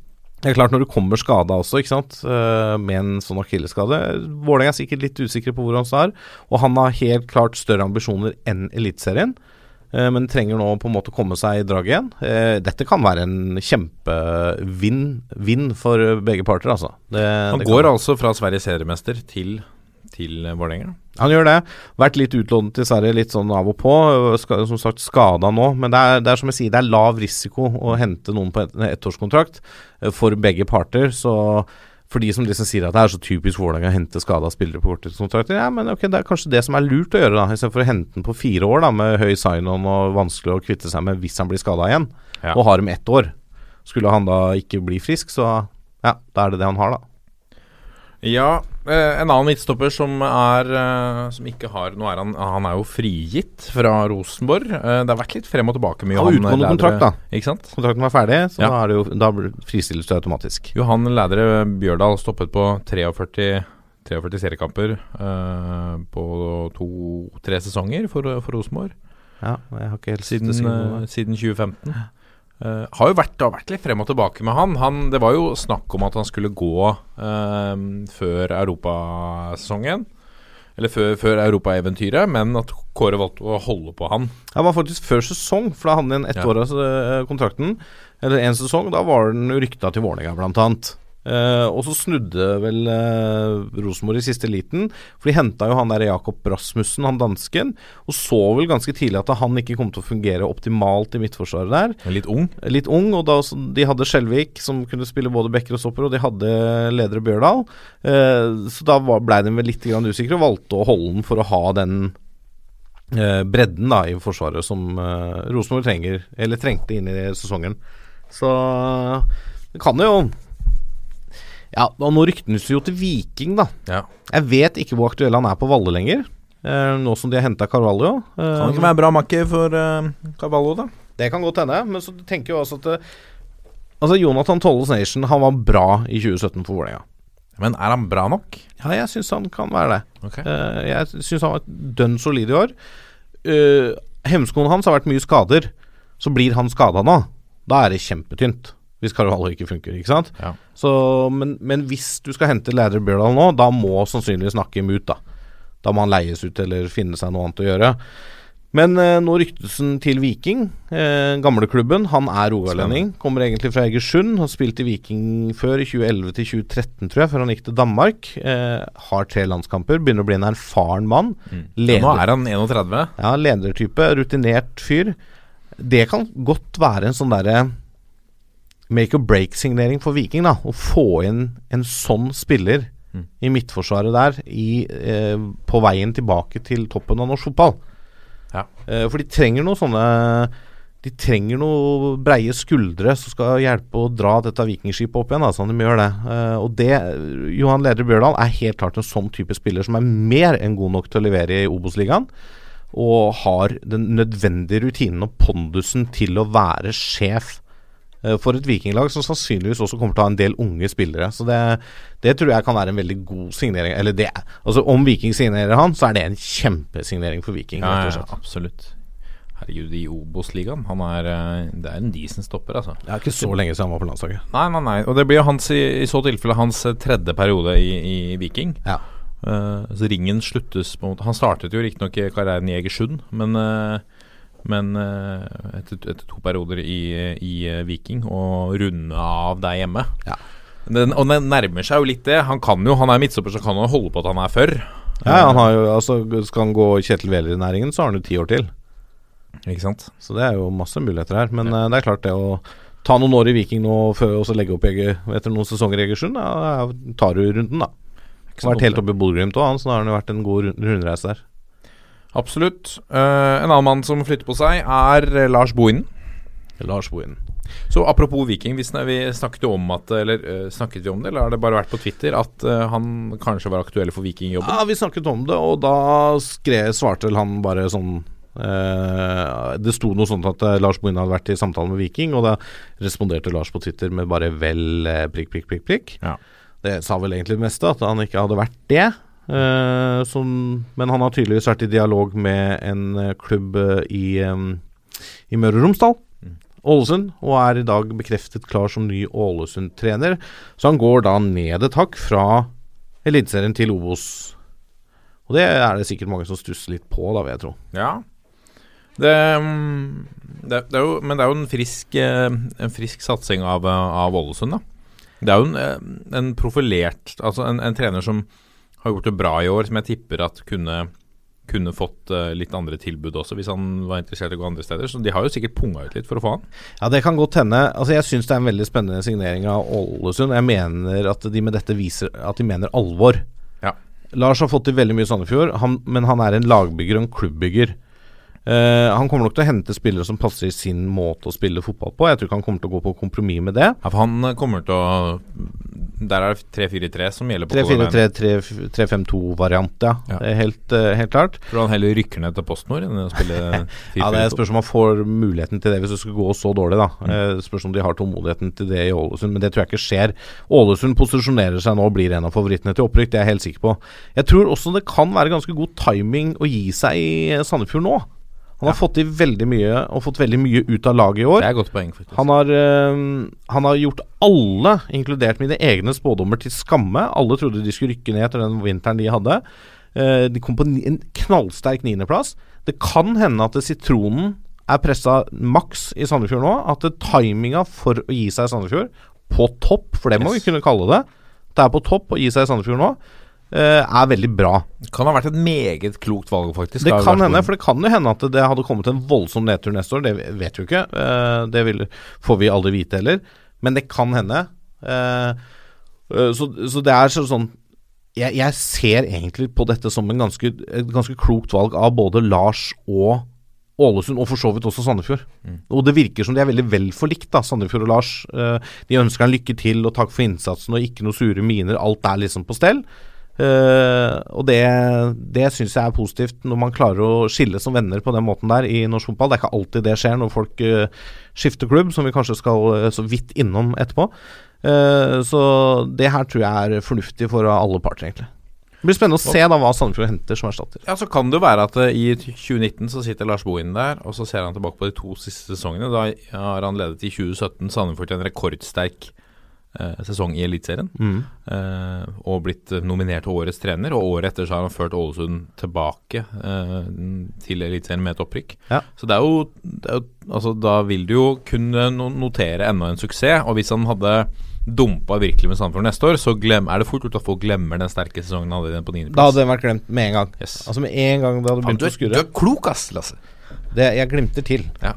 det er klart, når du kommer skada også, ikke sant, uh, med en sånn akilleskade Vålerenga er sikkert litt usikre på hvor han står, og han har helt klart større ambisjoner enn Eliteserien. eh, Men trenger nå på en måte komme seg i drag igjen. Eh, Dette kan være en kjempevinn for begge parter, altså. Det, Han det går altså fra Sveriges seriemester til, til eh, Vålerenga. Han gjør det. Vært litt utlånt til Sverige, litt sånn av og på. Som sagt skada nå. Men det er, det er som jeg sier, det er lav risiko å hente noen på ettårskontrakt eh, for begge parter. Så for de som liksom sier at det er så typisk Vålerenga å hente skada spillere på korttidskontrakter, ja, men ok, det er kanskje det som er lurt å gjøre, da, istedenfor å hente den på fire år da, med høy sign-on og vanskelig å kvitte seg med hvis han blir skada igjen, Ja. og har dem ett år. Skulle han da ikke bli frisk, så ja, da er det det han har, da. Ja, eh, en annen midtstopper som er eh, Som ikke har Nå er han Han er jo frigitt fra Rosenborg. Eh, det har vært litt frem og tilbake med Han Johan utgående kontrakt, da. Ikke sant? Kontrakten var ferdig, så Ja. da, det jo, da fristilles du automatisk. Johan Lædre Bjørdal stoppet på 43, 43 seriekamper eh, på to-tre sesonger for, for Rosenborg. Ja, jeg har ikke helt Siden, siden 2015. Eh, har jo vært, det har vært litt frem og tilbake med han. han. Det var jo snakk om at han skulle gå uh, før europasesongen. Eller før, før europaeventyret, men at Kåre valgte å holde på han. Det var faktisk før sesong, for da hadde han en Ja. år av kontrakten. Eller en sesong. Da var den rykta til Vålerenga, blant annet. Eh, og så snudde vel uh, Rosenborg i siste liten, for de henta jo han der Jakob Rasmussen, han dansken, og så vel ganske tidlig at han ikke kom til å fungere optimalt i midtforsvaret der. Litt ung. Litt ung, og da, de hadde Skjelvik, som kunne spille både backer og stopper, og de hadde Ledere Bjørdal. Uh, så da var- blei de vel litt grann usikre, og valgte å holde den for å ha den bredden da i forsvaret som Rosenborg trenger, eller trengte inn i sesongen. Så det kan jo Ja, og nå ryktes det jo til Viking, da. Ja. Jeg vet ikke hvor aktuell han er på Valle lenger, eh, nå som de har henta Carvalho. Eh, Kan ikke være bra makker for eh, Carvalho, da. det kan godt hende, men så tenker jeg også at det, Altså Jonathan Tolles Nation Han var bra i 2017 for Vålerenga. Men er han bra nok? Ja, jeg syns han kan være det. Okay. Eh, jeg syns han var dønn solid i år. Uh, Hemskoen hans har vært mye skader. Så blir han skada nå. Da er det kjempetynt. Hvis Carvalho ikke funker, ikke sant. Ja. Så, men, men hvis du skal hente Lærer Bjørdal nå, da må sannsynligvis Nakkim ut, da. Da må han leies ut eller finne seg noe annet å gjøre. Men eh, nå ryktes han til Viking, eh, gamleklubben. Han er rogalending. Kommer egentlig fra Egersund. Har spilt i Viking før, i 2011 til 2013, tror jeg, før han gikk til Danmark. Eh, har tre landskamper. Begynner å bli en erfaren mann. Ja, nå er han 31. Ja, ledertype. Rutinert fyr. Det kan godt være en sånn derre make or break-signering for Viking, da. Å få inn en sånn spiller i midtforsvaret der i, eh, på veien tilbake til toppen av norsk fotball. Ja. Eh, for de trenger noe sånne De trenger noe breie skuldre som skal hjelpe å dra dette vikingskipet opp igjen, da, sånn de gjør det. Eh, og det Johan Leder Bjørdal er helt klart en sånn type spiller som er mer enn god nok til å levere i Obos-ligaen og har den nødvendige rutinen og pondusen til å være sjef for et vikinglag som sannsynligvis også kommer til å ha en del unge spillere. Så det, det tror jeg kan være en veldig god signering. Eller det Altså Om Viking signerer han, så er det en kjempesignering for Viking. Ja, ja, absolutt. Herregud, i Obos-ligaen. Han er eh, Det er en decent stopper, altså. Det er ikke så lenge siden han var på landslaget. Nei, nei, nei. Og det blir hans i, så tilfelle hans eh, tredje periode i, i Viking. Ja. Uh, så ringen sluttes på en måte Han startet jo riktignok karrieren i Egersund, men eh, men eh, etter, etter to perioder i, i eh, Viking, og runde av der hjemme. Ja. Den, og den nærmer seg jo litt det. Han kan jo, han er midtstopper, så kan han holde på at han er før. Ja, han har jo, altså Skal han gå Kjetil Wæler-næringen, så har han jo ti år til. Ikke sant? Så det er jo masse muligheter her. Men ja. det er klart, det å ta noen år i Viking nå før og så legge opp etter noen sesonger i Egersund, ja, tar du runden, da. Så Vært helt oppe i Bodø-Glimt òg, så da har han jo vært en god rundreise der. Absolutt. Uh, en annen mann som flytter på seg, er eh, Lars Bohinen. Lars Bohinen. Så apropos Viking, vi, vi snakket om at Eller eh, snakket vi om det, eller har det bare vært på Twitter at han kanskje var aktuell for Viking-jobben? Ja, vi snakket om det, og da skrev, svarte han bare sånn eh, Det sto noe sånt at Lars Bohinen hadde vært i samtale med Viking, og da responderte Lars på Twitter med bare vel prikk, prikk, prikk, prikk. Ja. Det sa vel egentlig det meste, at han ikke hadde vært det. Eh, som, men han har tydeligvis vært i dialog med en eh, klubb eh, i, um, i Møre og Romsdal. Ålesund, og er i dag bekreftet klar som ny Ålesund-trener. Så han går da ned et hakk fra Eliteserien til Obos. Og det er det sikkert mange som stusser litt på, da, vil jeg tro. Ja. Det, mm, det, det jo, men det er jo en frisk, en frisk satsing av, av Ålesund, da. Det er jo en, en profilert Altså en, en trener som har gjort det bra i år, som jeg tipper at kunne kunne fått uh, litt andre tilbud også, hvis han var interessert i å gå andre steder. Så de har jo sikkert punga ut litt for å få han. Ja, det kan godt hende. Altså, jeg syns det er en veldig spennende signering av Ålesund. Jeg mener at de med dette viser at de mener alvor. Ja. Lars har fått til veldig mye i Sandefjord, han, men han er en lagbygger og en klubbbygger. Eh, han kommer nok til å hente spillere som passer i sin måte å spille fotball på. Jeg tror ikke han kommer til å gå på kompromiss med det. Ja, for han eh, kommer til å Der er det 3-4-3 som gjelder på 3-4-3-3-5-2-variant, ja. Ja. Helt, eh, helt klart. Tror han heller rykker ned til PostNord enn å spille 4-4-2? Ja, Det spørs om han får muligheten til det hvis det skulle gå så dårlig. da Mm. Spørs om de har tålmodigheten til det i Ålesund, men det tror jeg ikke skjer. Ålesund posisjonerer seg nå og blir en av favorittene til opprykk, det er jeg helt sikker på. Jeg tror også det kan være ganske god timing å gi seg i Sandefjord nå. Han har fått til veldig mye og fått veldig mye ut av laget i år. Det er godt poeng, faktisk. Han har, øh, han har gjort alle, inkludert mine egne spådommer, til skamme. Alle trodde de skulle rykke ned etter den vinteren de hadde. Uh, de kom på en knallsterk niendeplass. Det kan hende at sitronen er pressa maks i Sandefjord nå. At timinga for å gi seg i Sandefjord, på topp, for det må Yes. vi kunne kalle det Det er på topp å gi seg i Sandefjord nå, er veldig bra. Det Kan ha vært et meget klokt valg, faktisk. Det kan hende, for det kan jo hende at det hadde kommet en voldsom nedtur neste år. Det vet vi ikke. Eh, Det vil, får vi aldri vite heller. Men det kan hende. Eh, eh, Så, så det er sånn jeg, jeg ser egentlig på dette som en ganske, et ganske klokt valg av både Lars og Ålesund, og for så vidt også Sandefjord. Og det virker som de er veldig vel forlikt, da, Sandefjord og Lars. Eh, de ønsker han lykke til og takk for innsatsen og ikke noe sure miner. Alt er liksom på stell. Eh, og det, det syns jeg er positivt, når man klarer å skille som venner på den måten der i norsk fotball. Det er ikke alltid det skjer når folk uh, skifter klubb, som vi kanskje skal uh, så vidt innom etterpå. Så det her tror jeg er fornuftig for alle parter, egentlig. Det blir spennende å se da hva Sandefjord henter som erstatter. Ja, Så kan det jo være at i 2019 så sitter Lars Bohin der, og så ser han tilbake på de to siste sesongene. Da har han ledet i 2017 Sandefjord til en rekordsterk sesong i Eliteserien. Mm. Eh, og blitt eh, nominert til årets trener. Og året etter så har han ført Ålesund tilbake eh, til Eliteserien med et opprykk. Ja. Så det er, jo, det er jo Altså, da vil du jo kunne notere enda en suksess. Og hvis han hadde dumpa virkelig med Sandefjord neste år, så glem, er det fort gjort at folk glemmer den sterke sesongen han hadde på niendeplass. Da hadde den vært glemt med en gang. Yes. Altså Med en gang det hadde begynt du, å skurre. du er klok, ass, Lasse. Det, jeg glimter til. Ja.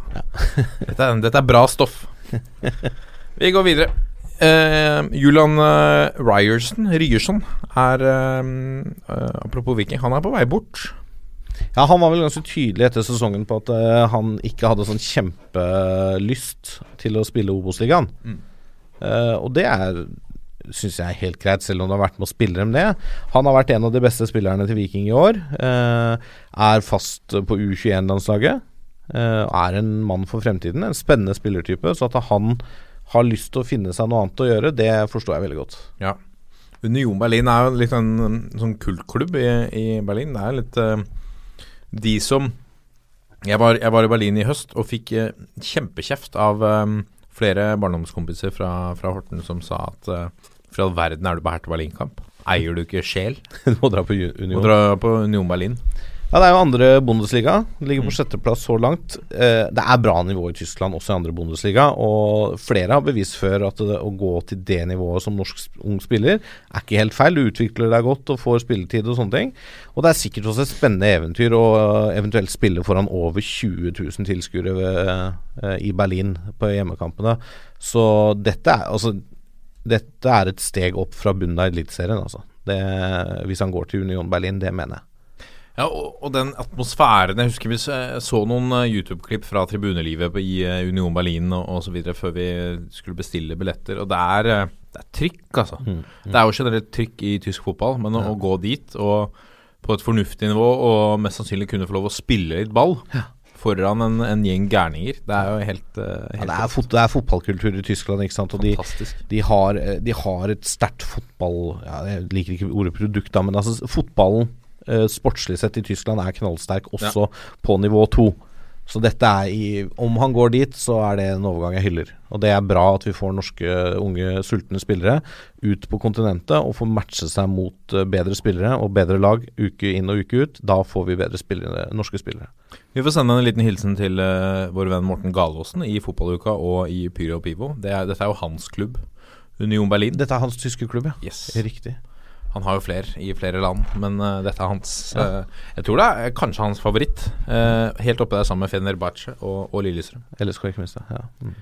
Dette, er, dette er bra stoff. Vi går videre. Eh, Julian eh, Ryerson, Ryerson er eh, eh, Apropos Viking, han er på vei bort. Ja, Han var vel ganske tydelig etter sesongen på at eh, han ikke hadde sånn kjempelyst til å spille Obos-ligaen. Mm. Eh, og det er syns jeg er helt greit, selv om du har vært med å spille dem det. Han har vært en av de beste spillerne til Viking i år. eh, er fast på U21-landslaget. eh, er en mann for fremtiden. En spennende spillertype. Så at han har lyst til å finne seg noe annet å gjøre, det forstår jeg veldig godt. Ja. Union Berlin er jo litt en, sånn kultklubb i, i Berlin. Det er litt uh, De som jeg var, jeg var i Berlin i høst og fikk uh, kjempekjeft av um, flere barndomskompiser fra, fra Horten som sa at uh, for all verden er du på Hertha Berlin-kamp? Eier du ikke sjel? Du må dra på Ju- Må Union. dra på Union Berlin. Ja, Det er jo andre Bundesliga. Ligger på sjetteplass så langt. Eh, det er bra nivå i Tyskland, også i andre Bundesliga. Og flere har bevist før at det, å gå til det nivået som norsk ung spiller, er ikke helt feil. Du utvikler deg godt og får spilletid og sånne ting. Og det er sikkert også et spennende eventyr å eh, eventuelt spille foran over 20 000 tilskuere eh, i Berlin på hjemmekampene. Så dette er altså dette er et steg opp fra bunnen av Eliteserien, altså. Det, hvis han går til Union Berlin, det mener jeg. Ja, og, og den atmosfæren Jeg husker vi så, så noen eh, YouTube-klipp fra tribunelivet i eh, Union Berlin og, osv. før vi skulle bestille billetter. Og det er, eh, det er trykk, altså. Det er jo generelt trykk i tysk fotball, men å, å gå dit og på et fornuftig nivå og mest sannsynlig kunne få lov å spille litt ball foran en, en gjeng gærninger, det er jo helt, helt Ja, det, er fot det er fotballkultur i Tyskland, ikke sant. Og de, de, har, eh, de har et sterkt fotball ja, Jeg liker ikke ordet produkt, da, men altså fotballen eh, sportslig sett i Tyskland er knallsterk, også på nivå to. Så dette er i Om han går dit, så er det en overgang jeg hyller. Og det er bra at vi får norske unge sultne spillere ut på kontinentet og får matche seg mot eh, bedre spillere og bedre lag uke inn og uke ut. Da får vi bedre spillere, norske spillere. Vi får sende en liten hilsen til uh, vår venn Morten Galaasen i fotballuka og i Pyro Pivo. Det er, dette er jo hans klubb, Union Berlin. Dette er hans tyske klubb, ja. Yes. Riktig. Han har jo flere i flere land, men uh, dette er hans. eh, jeg tror det er kanskje hans favoritt. Uh, helt oppe der sammen med Fenerbahçe og, og Lillestrøm. LSK, ikke minst. Ja. Mm.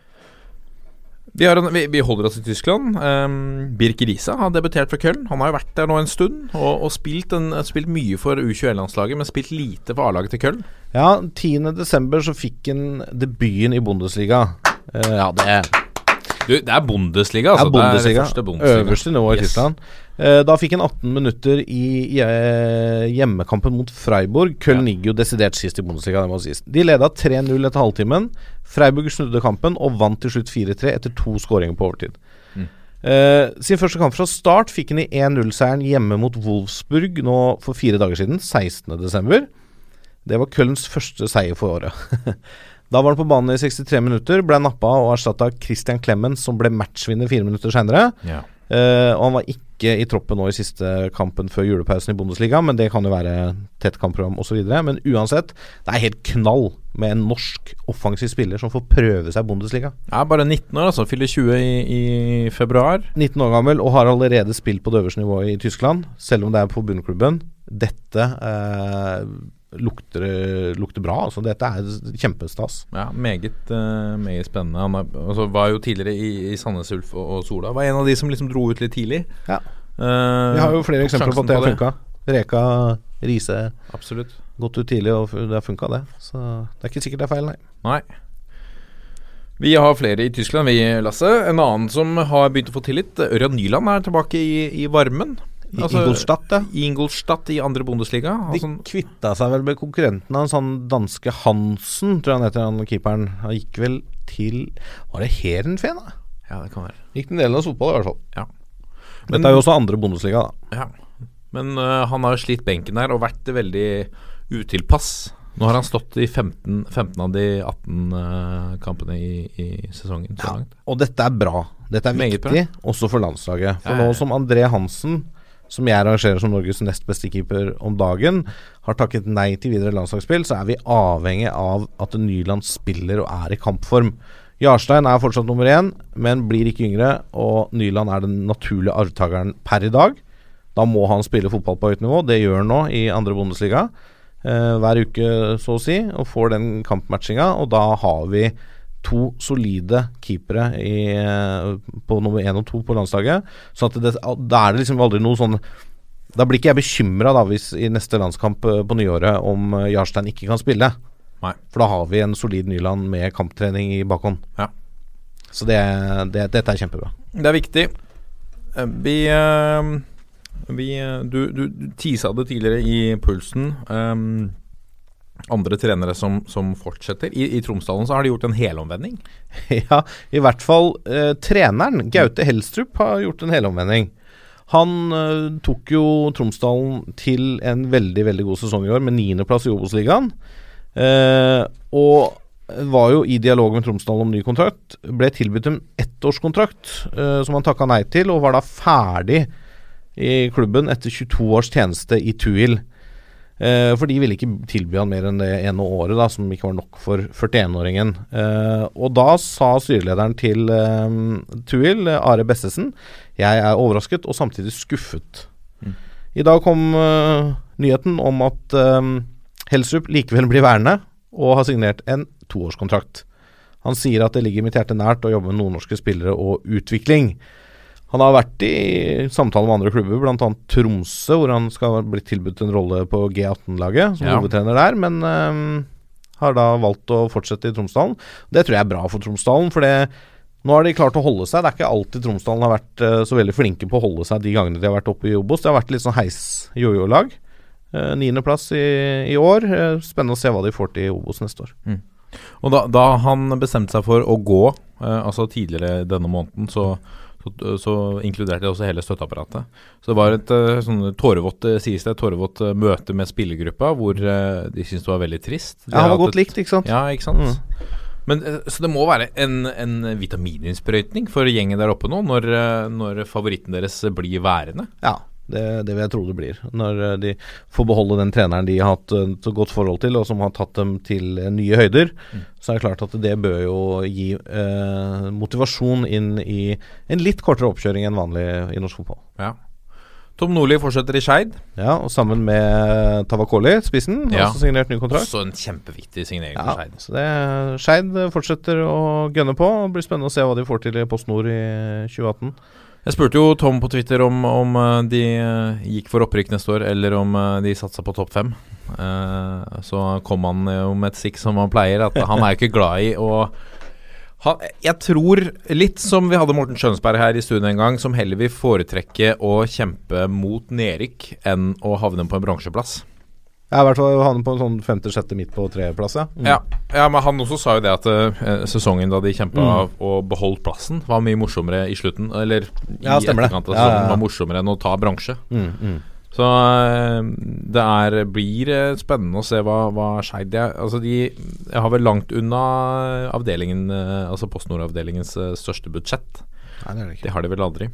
Vi, har en, vi, vi holder oss i Tyskland. Um, Birk Riise har debutert for Köln. Han har jo vært der nå en stund og, og spilt, en, spilt mye for U21-landslaget, men spilt lite for A-laget til Köln. Ja, 10.12. så fikk han debuten i Bundesliga. Ja, det Du, det er Bundesliga, altså. er Bundesliga. Det er det første Bundesliga. Øverste nivå i Yes. Tyskland. Eh, da fikk han 18 minutter i eh, hjemmekampen mot Freiburg. Köln ligger jo desidert sist i Bundesliga, det. De leda 3-0 etter halvtimen. Freiburg snudde kampen og vant til slutt 4-3 etter to skåringer på overtid. Mm. Eh, sin første kamp fra start fikk han i 1-0-seieren hjemme mot Wolfsburg nå for fire dager siden, 16.12. Det var Kölns første seier for året. da var han på banen i 63 minutter, ble nappa og erstatta Christian Clemens, som ble matchvinner fire minutter seinere. Ja. Uh, og han var ikke i troppen nå i siste kampen før julepausen i Bundesliga, men det kan jo være tett kampprogram osv. Men uansett, det er helt knall med en norsk offensiv spiller som får prøve seg i Bundesliga. Er bare 19 år, altså. Fyller 20 i, i februar. 19 år gammel og har allerede spilt på det øverste nivået i Tyskland, selv om det er på bunnklubben. Dette eh, lukter, lukter bra. Altså, dette er kjempestas. Ja, meget, eh, meget spennende. Han er, altså, var jo tidligere i, i Sandnes Ulf og, og Sola. Var en av de som liksom dro ut litt tidlig. Ja. Uh, Vi har jo flere eksempler på at det har funka. Reka, Riise Absolutt. Gått ut tidlig, og det har funka, det. Så det er ikke sikkert det er feil, nei. Nei. Vi har flere i Tyskland, vi, Lasse. En annen som har begynt å få tillit. Ørjan Nyland er tilbake i, i varmen. I Ingolstadt, ja. Ingolstadt i andre Bundesliga. De Altså, kvitta seg vel med konkurrenten av en sånn danske Hansen, tror jeg han heter, han keeperen. Han gikk vel til Var det Heerenveen, da? ja, det kan være. Gikk den delen av fotball, i hvert fall. Ja. Men, Dette er jo også andre Bundesliga, da. Ja. Men uh, han har jo slitt benken der og vært veldig utilpass. Nå har han stått i 15, 15 av de 18 uh, kampene i, i sesongen så langt. Og dette er bra. Dette er Meget viktig, også for landslaget. For Ja, ja, ja. nå som André Hansen, som jeg rangerer som Norges nest beste keeper om dagen, har takket nei til videre landslagsspill, så er vi avhengig av at Nyland spiller og er i kampform. Jarstein er fortsatt nummer én, men blir ikke yngre, og Nyland er den naturlige arvtakeren per i dag. Da må han spille fotball på høyt nivå. Det gjør han nå i andre Bundesliga. Eh, hver uke, så å si, og får den kampmatchinga. Og da har vi to solide keepere i, eh, på nummer én og to på landslaget. Så at det, da er det liksom aldri noe sånn Da blir ikke jeg bekymra hvis i neste landskamp eh, på nyåret om eh, Jarstein ikke kan spille. Nei. For da har vi en solid Nyland med kamptrening i bakhånd. Ja. Så det, det, dette er kjempebra. Det er viktig. Vi, vi du, du tisa det tidligere i pulsen. Um, andre trenere som, som fortsetter. I, I Tromsdalen så har de gjort en helomvending. ja, i hvert fall eh, treneren, Gaute Helstrup, har gjort en helomvending. Han eh, tok jo Tromsdalen til en veldig veldig god sesong i år, med niendeplass i Obos-ligaen. Eh, og var jo i dialog med Tromsdalen om ny kontrakt. Ble tilbudt en ettårskontrakt, eh, som han takka nei til, og var da ferdig i klubben etter 22 års tjeneste i Tuil. Eh, for de ville ikke tilby han mer enn det ene året, da, som ikke var nok for 41-åringen. Eh, og da sa styrelederen til eh, Tuil, Are Bessesen, jeg er overrasket og samtidig skuffet. I dag kom eh, nyheten om at eh, Helstrup likevel blir værende og har signert en toårskontrakt. Han sier at det ligger mitt hjerte nært å jobbe med nordnorske spillere og utvikling. Han har vært i samtale med andre klubber, bl.a. Tromsø, hvor han skal blitt tilbudt en rolle på G18-laget som Ja. hovedtrener der, men øhm, har da valgt å fortsette i Tromsdalen. Det tror jeg er bra for Tromsdalen, for det, nå har de klart å holde seg. Det er ikke alltid Tromsdalen har vært øh, så veldig flinke på å holde seg de gangene de har vært oppe i Obos. Det har vært litt sånn heis-jojo-lag. Uh, Niendeplass i, i år. Eh, spennende å se hva de får til i Obos neste år. Og da, da han bestemte seg for å gå, eh, altså tidligere denne måneden, så, så, så inkluderte det også hele støtteapparatet. Så det var et eh, sånn tårevått, eh, sies det, et tårevått eh, møte med spillergruppa, hvor eh, de syntes det var veldig trist. De Ja, han var godt et- likt, ikke sant? Ja, ikke sant. Men, eh, så det må være en, en vitamininnsprøytning for gjengen der oppe nå, når, eh, når favoritten deres blir værende. Ja, det, det vil jeg tro det blir. Når eh, de får beholde den treneren de har hatt eh, et godt forhold til, og som har tatt dem til eh, nye høyder, så er det klart at det bør jo gi eh, motivasjon inn i en litt kortere oppkjøring enn vanlig i norsk fotball. Ja. Tom Nordli fortsetter i Skeid. Ja, og sammen med Tavakoli, spissen, Ja. også signert ny kontrakt. Også en kjempeviktig signering Ja, for Skeid. Skeid fortsetter å gønne på. Det blir spennende å se hva de får til i Post Nord i 2018. Jeg spurte jo Tom på Twitter om, om eh, de eh, gikk for opprykk neste år, eller om eh, de satsa på topp fem. Så kom han jo med et sikk som han pleier, at han er jo ikke glad i å han, Jeg tror, litt som vi hadde Morten Skjønsberg her i studio en gang, som heller vil foretrekke å kjempe mot nedrykk enn å havne på en bransjeplass. Ja, i hvert fall havne på en sånn femte-sjette midt på treplass. Mm. Ja, ja, men han også sa jo det at uh, sesongen da de kjempa Mm. og beholdt plassen, var mye morsommere i slutten. Eller i Ja, det. etterkant av Ja, ja, var morsommere enn å ta bransje. Mm, mm. Så uh, det er, blir spennende å se hva, hva Skeid er. Altså de jeg har vel langt unna avdelingen, altså Post Nord-avdelingens største budsjett. Nei, det er det ikke. Det har de vel aldri.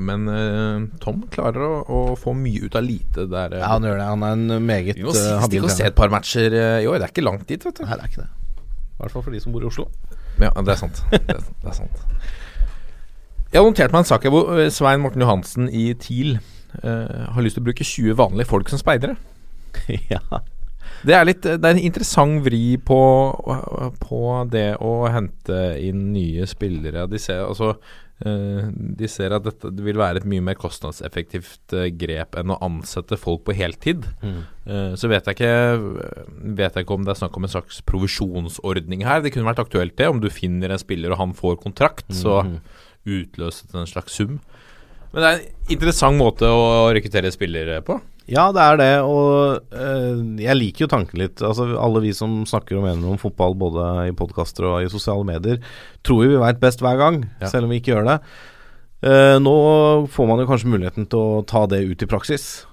Men uh, Tom klarer å, å få mye ut av lite der. eh, Ja, han gjør det. Han er en meget vi må uh, si- habil stikke og se et par matcher eh, i år. Det er ikke langt dit, vet du. Nei, det er ikke det. I hvert fall for de som bor i Oslo. Ja, det er sant. Det er, det er sant. Jeg har notert meg en sak hvor eh, Svein Morten Johansen i TIL uh, har lyst til å bruke 20 vanlige folk som speidere. ja. Det er, litt, det er en interessant vri på, på det å hente inn nye spillere. De ser, altså, eh, de ser at dette vil være et mye mer kostnadseffektivt eh, grep enn å ansette folk på heltid. Mm. Eh, så vet jeg, ikke, vet jeg ikke om det er snakk om en slags provisjonsordning her. Det kunne vært aktuelt det, om du finner en spiller og han får kontrakt, så Mhm. utløses det en slags sum. Men det er en interessant måte å rekruttere spillere på. Ja, det er det, og øh, jeg liker jo tanken litt. Altså, alle vi som snakker og mener om fotball både i podkaster og i sosiale medier, tror jo vi veit best hver gang, Ja. selv om vi ikke gjør det. Uh, nå får man jo kanskje muligheten til å ta det ut i praksis.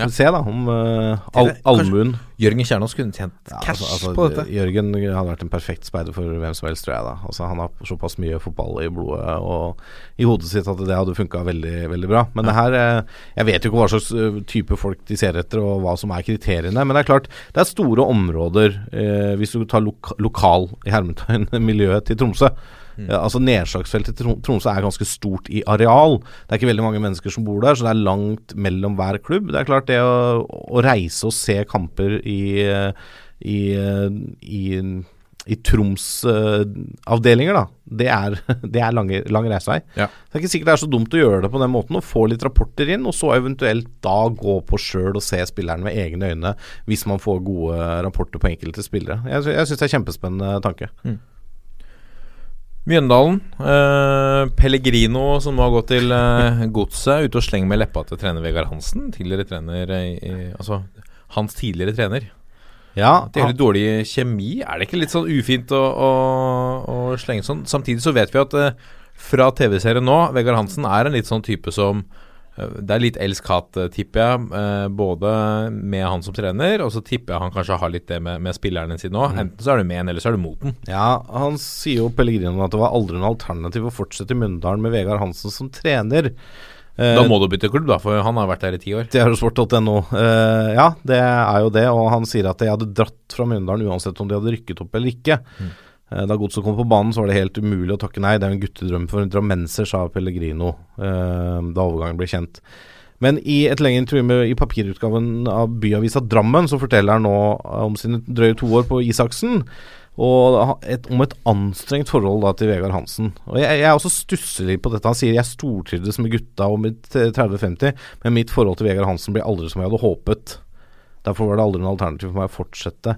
Ja. Får vi se da om uh, al allmuen Jørgen Kjernås kunne tjent Ja, cash altså, altså, på dette. Jørgen hadde vært en perfekt speider for hvem som helst, tror jeg. da Altså Han har såpass mye fotball i blodet og i hodet sitt at det hadde funka veldig veldig bra. Men det her eh, Jeg vet jo ikke hva slags eh, type folk de ser etter, og hva som er kriteriene. Men det er klart, det er store områder, eh, hvis du tar loka lokal i hermetegn miljøet til Tromsø. Ja, altså Nedslagsfeltet til Trom- Tromsø er ganske stort i areal. Det er ikke veldig mange mennesker som bor der, så det er langt mellom hver klubb. Det er klart det å, å reise og se kamper i, i, i, i Troms-avdelinger, da. Det er, det er lange, lang reisevei. Ja. Det er ikke sikkert det er så dumt å gjøre det på den måten, og få litt rapporter inn, og så eventuelt da gå på sjøl og se spilleren med egne øyne, hvis man får gode rapporter på enkelte spillere. Jeg, jeg syns det er kjempespennende tanke. Mjøndalen. Eh, Pellegrino, som nå har gått til eh, Godset, ute og slenger med leppa til trener Vegard Hansen. Tidligere trener i, i, Altså hans tidligere trener. Ja, Det er litt dårlig kjemi. Er det ikke litt sånn ufint å, å, å slenge sånn? Samtidig så vet vi at eh, fra TV-serien nå, Vegard Hansen er en litt sånn type som det er litt elsk-hat, eh, tipper jeg. eh, Både med han som trener, og så tipper jeg han kanskje har litt det med, med spillerne sine òg. Enten så er du med en, eller så er du mot den. Ja, han sier jo Pellegrino at det var aldri noe alternativ å fortsette i Mundalen med Vegard Hansen som trener. Eh, Da må du bytte klubb, da, for han har vært der i ti år. Det er jo sport.no. Eh, ja, det er jo det. Og han sier at jeg hadde dratt fra Mjøndalen uansett om de hadde rykket opp eller ikke. Eh, da Godset kom på banen, så var det helt umulig å takke nei. Det er jo en guttedrøm for en drammenser, sa Pellegrino eh, da overgangen ble kjent. Men i et lengre intervju i papirutgaven av byavisa Drammen, så forteller han nå om sine drøye to år på Isaksen. Og et, om et anstrengt forhold da til Vegard Hansen. Og Jeg, jeg også stusser litt på dette. Han sier jeg stortrivdes med gutta og mitt eh, 30-50, men mitt forhold til Vegard Hansen blir aldri som jeg hadde håpet. Derfor var det aldri noe alternativ for meg å fortsette.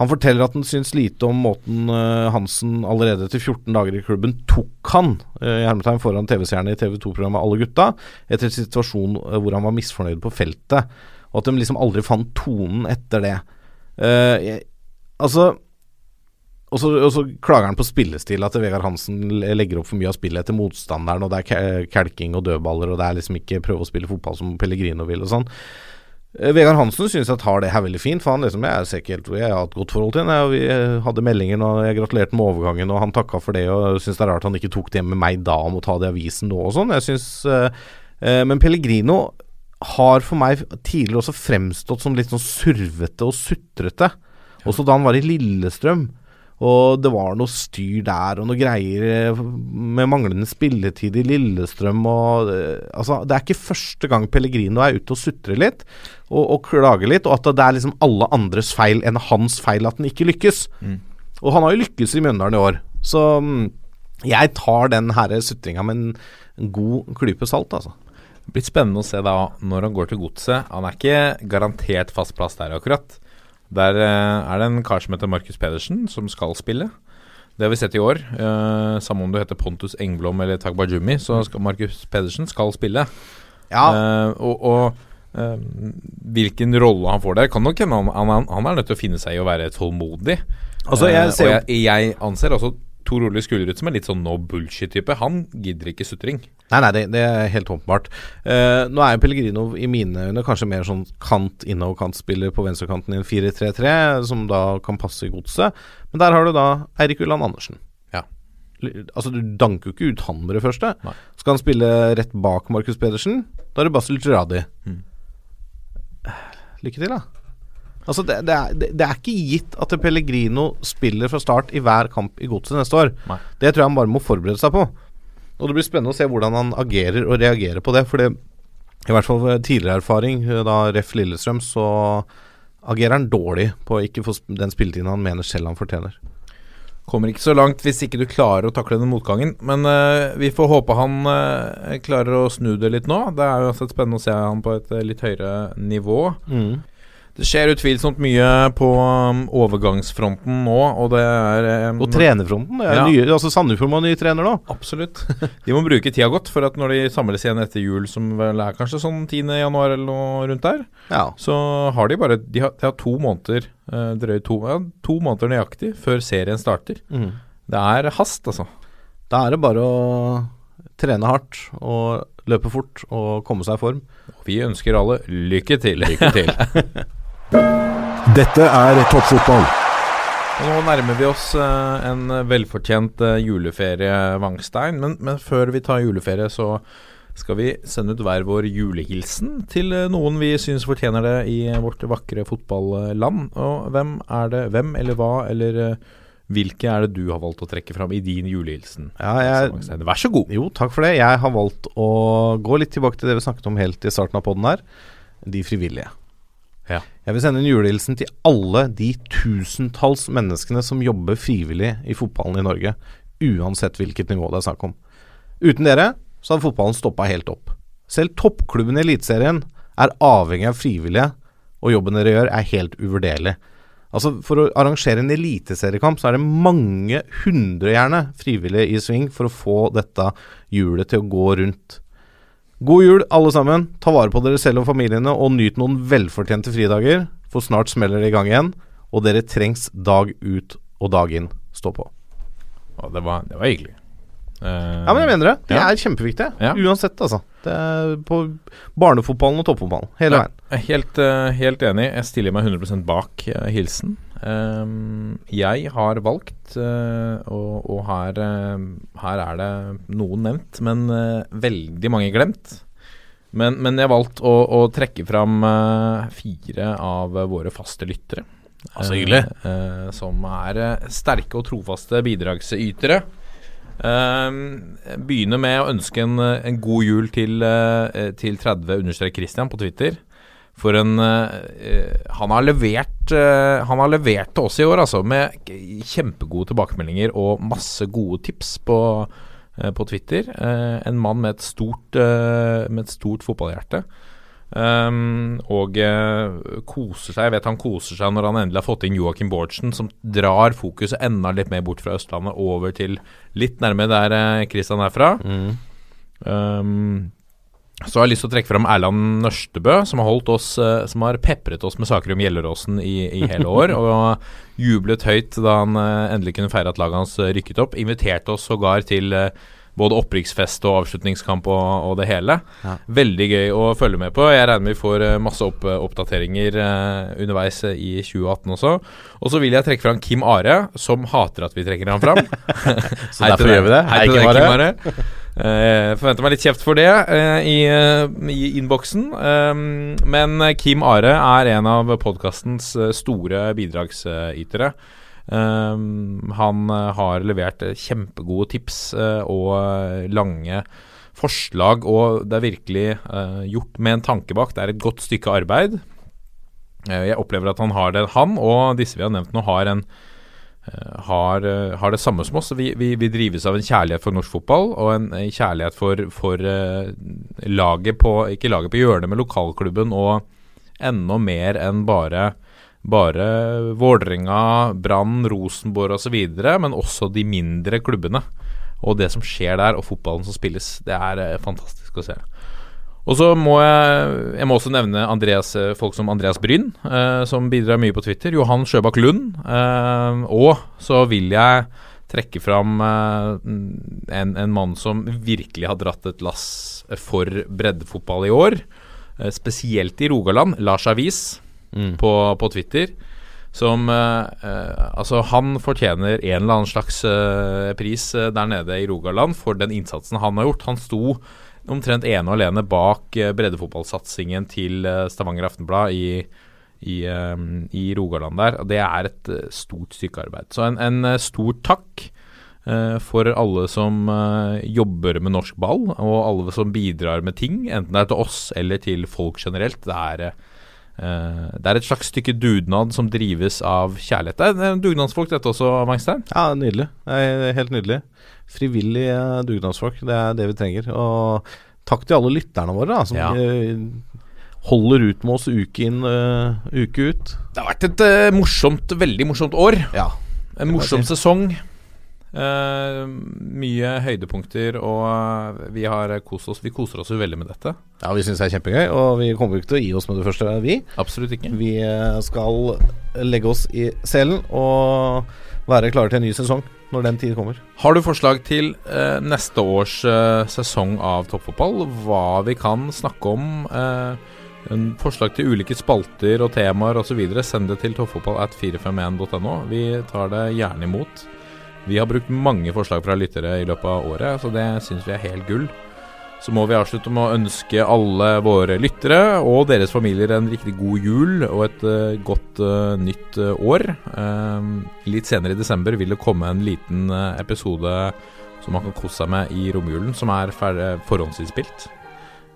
Han forteller at han syns lite om måten eh, Hansen allerede til 14 dager i klubben tok han eh, i hermetegn foran TV-seerne i TV 2-programmet Alle gutta, etter en situasjon eh, hvor han var misfornøyd på feltet. Og at de liksom aldri fant tonen etter det. Uh, altså og så, og så klager han på spillestil, at Vegard Hansen legger opp for mye av spillet etter motstanderen, og det er kelking og dødballer, og det er liksom ikke prøve å spille fotball som Pellegrino vil og sånn. Eh, Vegard Hansen syns jeg tar det her veldig fint, for han liksom, jeg ser ikke helt jeg har et godt forhold til ham. Vi eh, hadde meldinger og jeg gratulerte med overgangen, og han takka for det, og syns det er rart han ikke tok det med meg da om å ta det i avisen nå og sånn. Jeg synes, eh, eh, Men Pellegrino har for meg tidligere også fremstått som litt sånn survete og sutrete. Også da han var i Lillestrøm. Og det var noe styr der og noe greier med manglende spilletid i Lillestrøm og Altså, det er ikke første gang Pellegrino er ute og sutrer litt og, og klager litt, og at det er liksom alle andres feil enn hans feil at den ikke lykkes. Og han har jo lykkes i Mjøndalen i år, så mm, jeg tar den her sutringa med en, god klype salt, altså. Det blir spennende å se da når han går til godset. Han er ikke garantert fast plass der akkurat. Der eh, er det en kar som heter Markus Pedersen, som skal spille. Det har vi sett i år. Eh, samme om du heter Pontus Engblom eller Tagbajumi, så skal Markus Pedersen skal spille. Ja. Eh, og og hvilken rolle han får der, kan nok hende han, han, han er nødt til å finne seg i å være tålmodig. Altså, jeg Eh, ser uh, jeg, jeg anser altså Tor Ole Skulerud som en litt sånn no bullshit-type. Han gidder ikke sutring. Nei, nei, det, det er helt åpenbart. Uh, nå er jo Pellegrino i mine øyne kanskje mer sånn kant innover-kantspiller på venstrekanten i en 4-3-3, som da kan passe i godset. Men der har du da Eirik Ulland Andersen. Ja. Altså, du danker jo ikke ut han med det første. Nei. Skal han spille rett bak Markus Pedersen, da er det Basil Gerradi. Mm. Lykke til, da. Altså, det, det, er, det, er ikke gitt at Pellegrino spiller fra start i hver kamp i godset neste år. Nei. Det tror jeg han bare må forberede seg på. Og det blir spennende å se hvordan han agerer og reagerer på det. For det, i hvert fall tidligere erfaring, da Ref Lillestrøm, så agerer han dårlig på å ikke få den spilletiden han mener selv han fortjener. Kommer ikke så langt hvis ikke du klarer å takle den motgangen. Men uh, vi får håpe han uh, klarer å snu det litt nå. Det er uansett spennende å se han på et eh, litt høyere nivå. Det skjer utvilsomt mye på um, overgangsfronten nå, og det er um, Og trenerfronten. Det er Ja. nye, altså Sandefjord må ha ny trener nå. Absolutt. De må bruke tida godt, for at når de samles igjen etter jul, som vel er kanskje sånn 10. januar eller noe rundt der, Ja. så har de bare De har, de har to måneder, uh, drøy to, ja, to måneder nøyaktig, før serien starter. Mm. Det er hast, altså. Da er det bare å trene hardt og løpe fort og komme seg i form. Vi ønsker alle lykke til. Lykke til. Dette er toppfotball. Og nå nærmer vi oss eh, en velfortjent eh, juleferie, Vangstein. Men, men før vi tar juleferie, så skal vi sende ut hver vår julehilsen til eh, noen vi syns fortjener det i vårt vakre fotballand. Og hvem er det, hvem eller hva eller hvilke er det du har valgt å trekke fram i din julehilsen? Ja, jeg, Vær så god. jo, takk for det. Jeg har valgt å gå litt tilbake til det vi snakket om helt i starten av poden her. De frivillige. Ja. Jeg vil sende en julehilsen til alle de tusentalls menneskene som jobber frivillig i fotballen i Norge. Uansett hvilket nivå det er snakk om. Uten dere så hadde fotballen stoppa helt opp. Selv toppklubben i Eliteserien er avhengig av frivillige, og jobben dere gjør er helt uvurderlig. Altså For å arrangere en eliteseriekamp så er det mange hundre gjerne frivillige i sving for å få dette hjulet til å gå rundt. God jul, alle sammen. Ta vare på dere selv og familiene, og nyt noen velfortjente fridager, for snart smeller det i gang igjen. Og dere trengs dag ut og dag inn. Stå på. Det, var, det var hyggelig. Eh, Ja, men jeg mener det. De Ja. er kjempeviktige. Ja. Uansett, altså. Det er på barnefotballen og toppfotballen. Hele Ja, veien. jeg er helt, eh, helt enig. Jeg stiller meg 100 bak eh, hilsen. Ehm, jeg har valgt, og, og her, her er det noen nevnt, men veldig mange glemt. Men, men jeg har valgt å, å trekke fram fire av våre faste lyttere. Altså hyggelig. Som er sterke og trofaste bidragsytere. Um, begynner med å ønske en, eh, en god jul til, eh, til 30-Christian på Twitter. For en eh, Han har levert Han har levert til oss i år, altså, med kjempegode tilbakemeldinger og masse gode tips på, på Twitter. En mann med et stort, med et stort fotballhjerte. Um, og uh, koser seg. Jeg vet han koser seg når han endelig har fått inn Joakim Bårdsen, som drar fokuset enda litt mer bort fra Østlandet, over til litt nærme der Kristian Christian er fra. Um, så har jeg lyst til å trekke fram Erland Nørstebø, som har holdt oss uh, Som har pepret oss med saker om Gjelleråsen i, i hele år. Og jublet høyt da han endelig kunne feire at laget hans rykket opp. Inviterte oss sågar til eh, både opprykksfest og avslutningskamp og, og det hele. Ja. Veldig gøy å følge med på. Jeg regner med vi får eh, masse opp, oppdateringer eh, underveis eh, i 2018 også. Og så vil jeg trekke fram Kim Are, som hater at vi trekker ham fram. Så derfor gjør vi det. Hei til Kim deg, Are. Kim Are. Eh, forventer meg litt kjeft for det eh, i, eh, i innboksen. Um, men Kim Are er en av podkastens eh, store bidragsytere. Um, han eh, har levert eh, kjempegode tips eh, og lange forslag, og det er virkelig gjort med en tanke bak. Det er et godt stykke arbeid. Jeg opplever at han har det, han og disse vi har nevnt nå, har en har, har det samme som oss. Vi, vi, vi drives av en kjærlighet for norsk fotball og en kjærlighet for, for laget på Ikke laget på hjørnet, men lokalklubben og enda mer enn bare bare Vålerenga, Brann, Rosenborg osv., men også de mindre klubbene. Og det som skjer der, og fotballen som spilles. Det er eh, fantastisk å se. Og så må jeg, jeg må også nevne Andreas, eh, folk som Andreas Bryn, eh, som bidrar mye på Twitter. Johan Sjøbakk Lund. Eh, og så vil jeg trekke fram eh, en, en mann som virkelig har dratt et lass for breddefotball i år. Eh, spesielt i Rogaland. Lars Avis Mm. på, på Twitter. Som eh, eh, Altså, han fortjener en eller annen slags eh, pris der nede i Rogaland for den innsatsen han har gjort. Han sto omtrent ene og alene bak breddefotballsatsingen til Stavanger Aftenblad i, i, i Rogaland der. Det er et stort stykke arbeid. Så en, en stor takk for alle som jobber med norsk ball, og alle som bidrar med ting, enten det er til oss eller til folk generelt. Det er det er et slags stykke dugnad som drives av kjærlighet. Det er det dugnadsfolk dette også, Wangstein. Ja, nydelig. Det helt nydelig. Frivillige dugnadsfolk, det er det vi trenger. Og takk til alle lytterne våre, da, som Ja. eh, holder ut med oss uke inn, uh, uke ut. Det har vært et uh, morsomt, veldig morsomt år. Ja. En morsom sesong. Eh, mye høydepunkter, og eh, vi har kost oss. Vi koser oss jo veldig med dette. Ja, vi syns det er kjempegøy, og vi kommer ikke til å gi oss med det første, vi. Absolutt ikke. Vi eh, skal legge oss i selen og være klare til en ny sesong når den tid kommer. Har du forslag til uh, neste års uh, sesong av toppfotball? Hva vi kan snakke om? En forslag til ulike spalter og temaer osv. Send det til toppfotballat451.no. Vi tar det gjerne imot. Vi har brukt mange forslag fra lyttere i løpet av året, så det syns vi er helt gull. Så må vi avslutte med å ønske alle våre lyttere og deres familier en riktig god jul og et uh, godt uh, nytt uh, år. Eh, litt senere i desember vil det komme en liten episode som man kan kose seg med i romjulen, som er forhåndsinnspilt.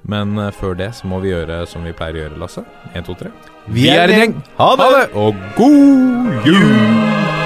Men før det så må vi gjøre som vi pleier å gjøre, Lasse. Én, to, tre. Vi er en gjeng. Ha det! Og god jul!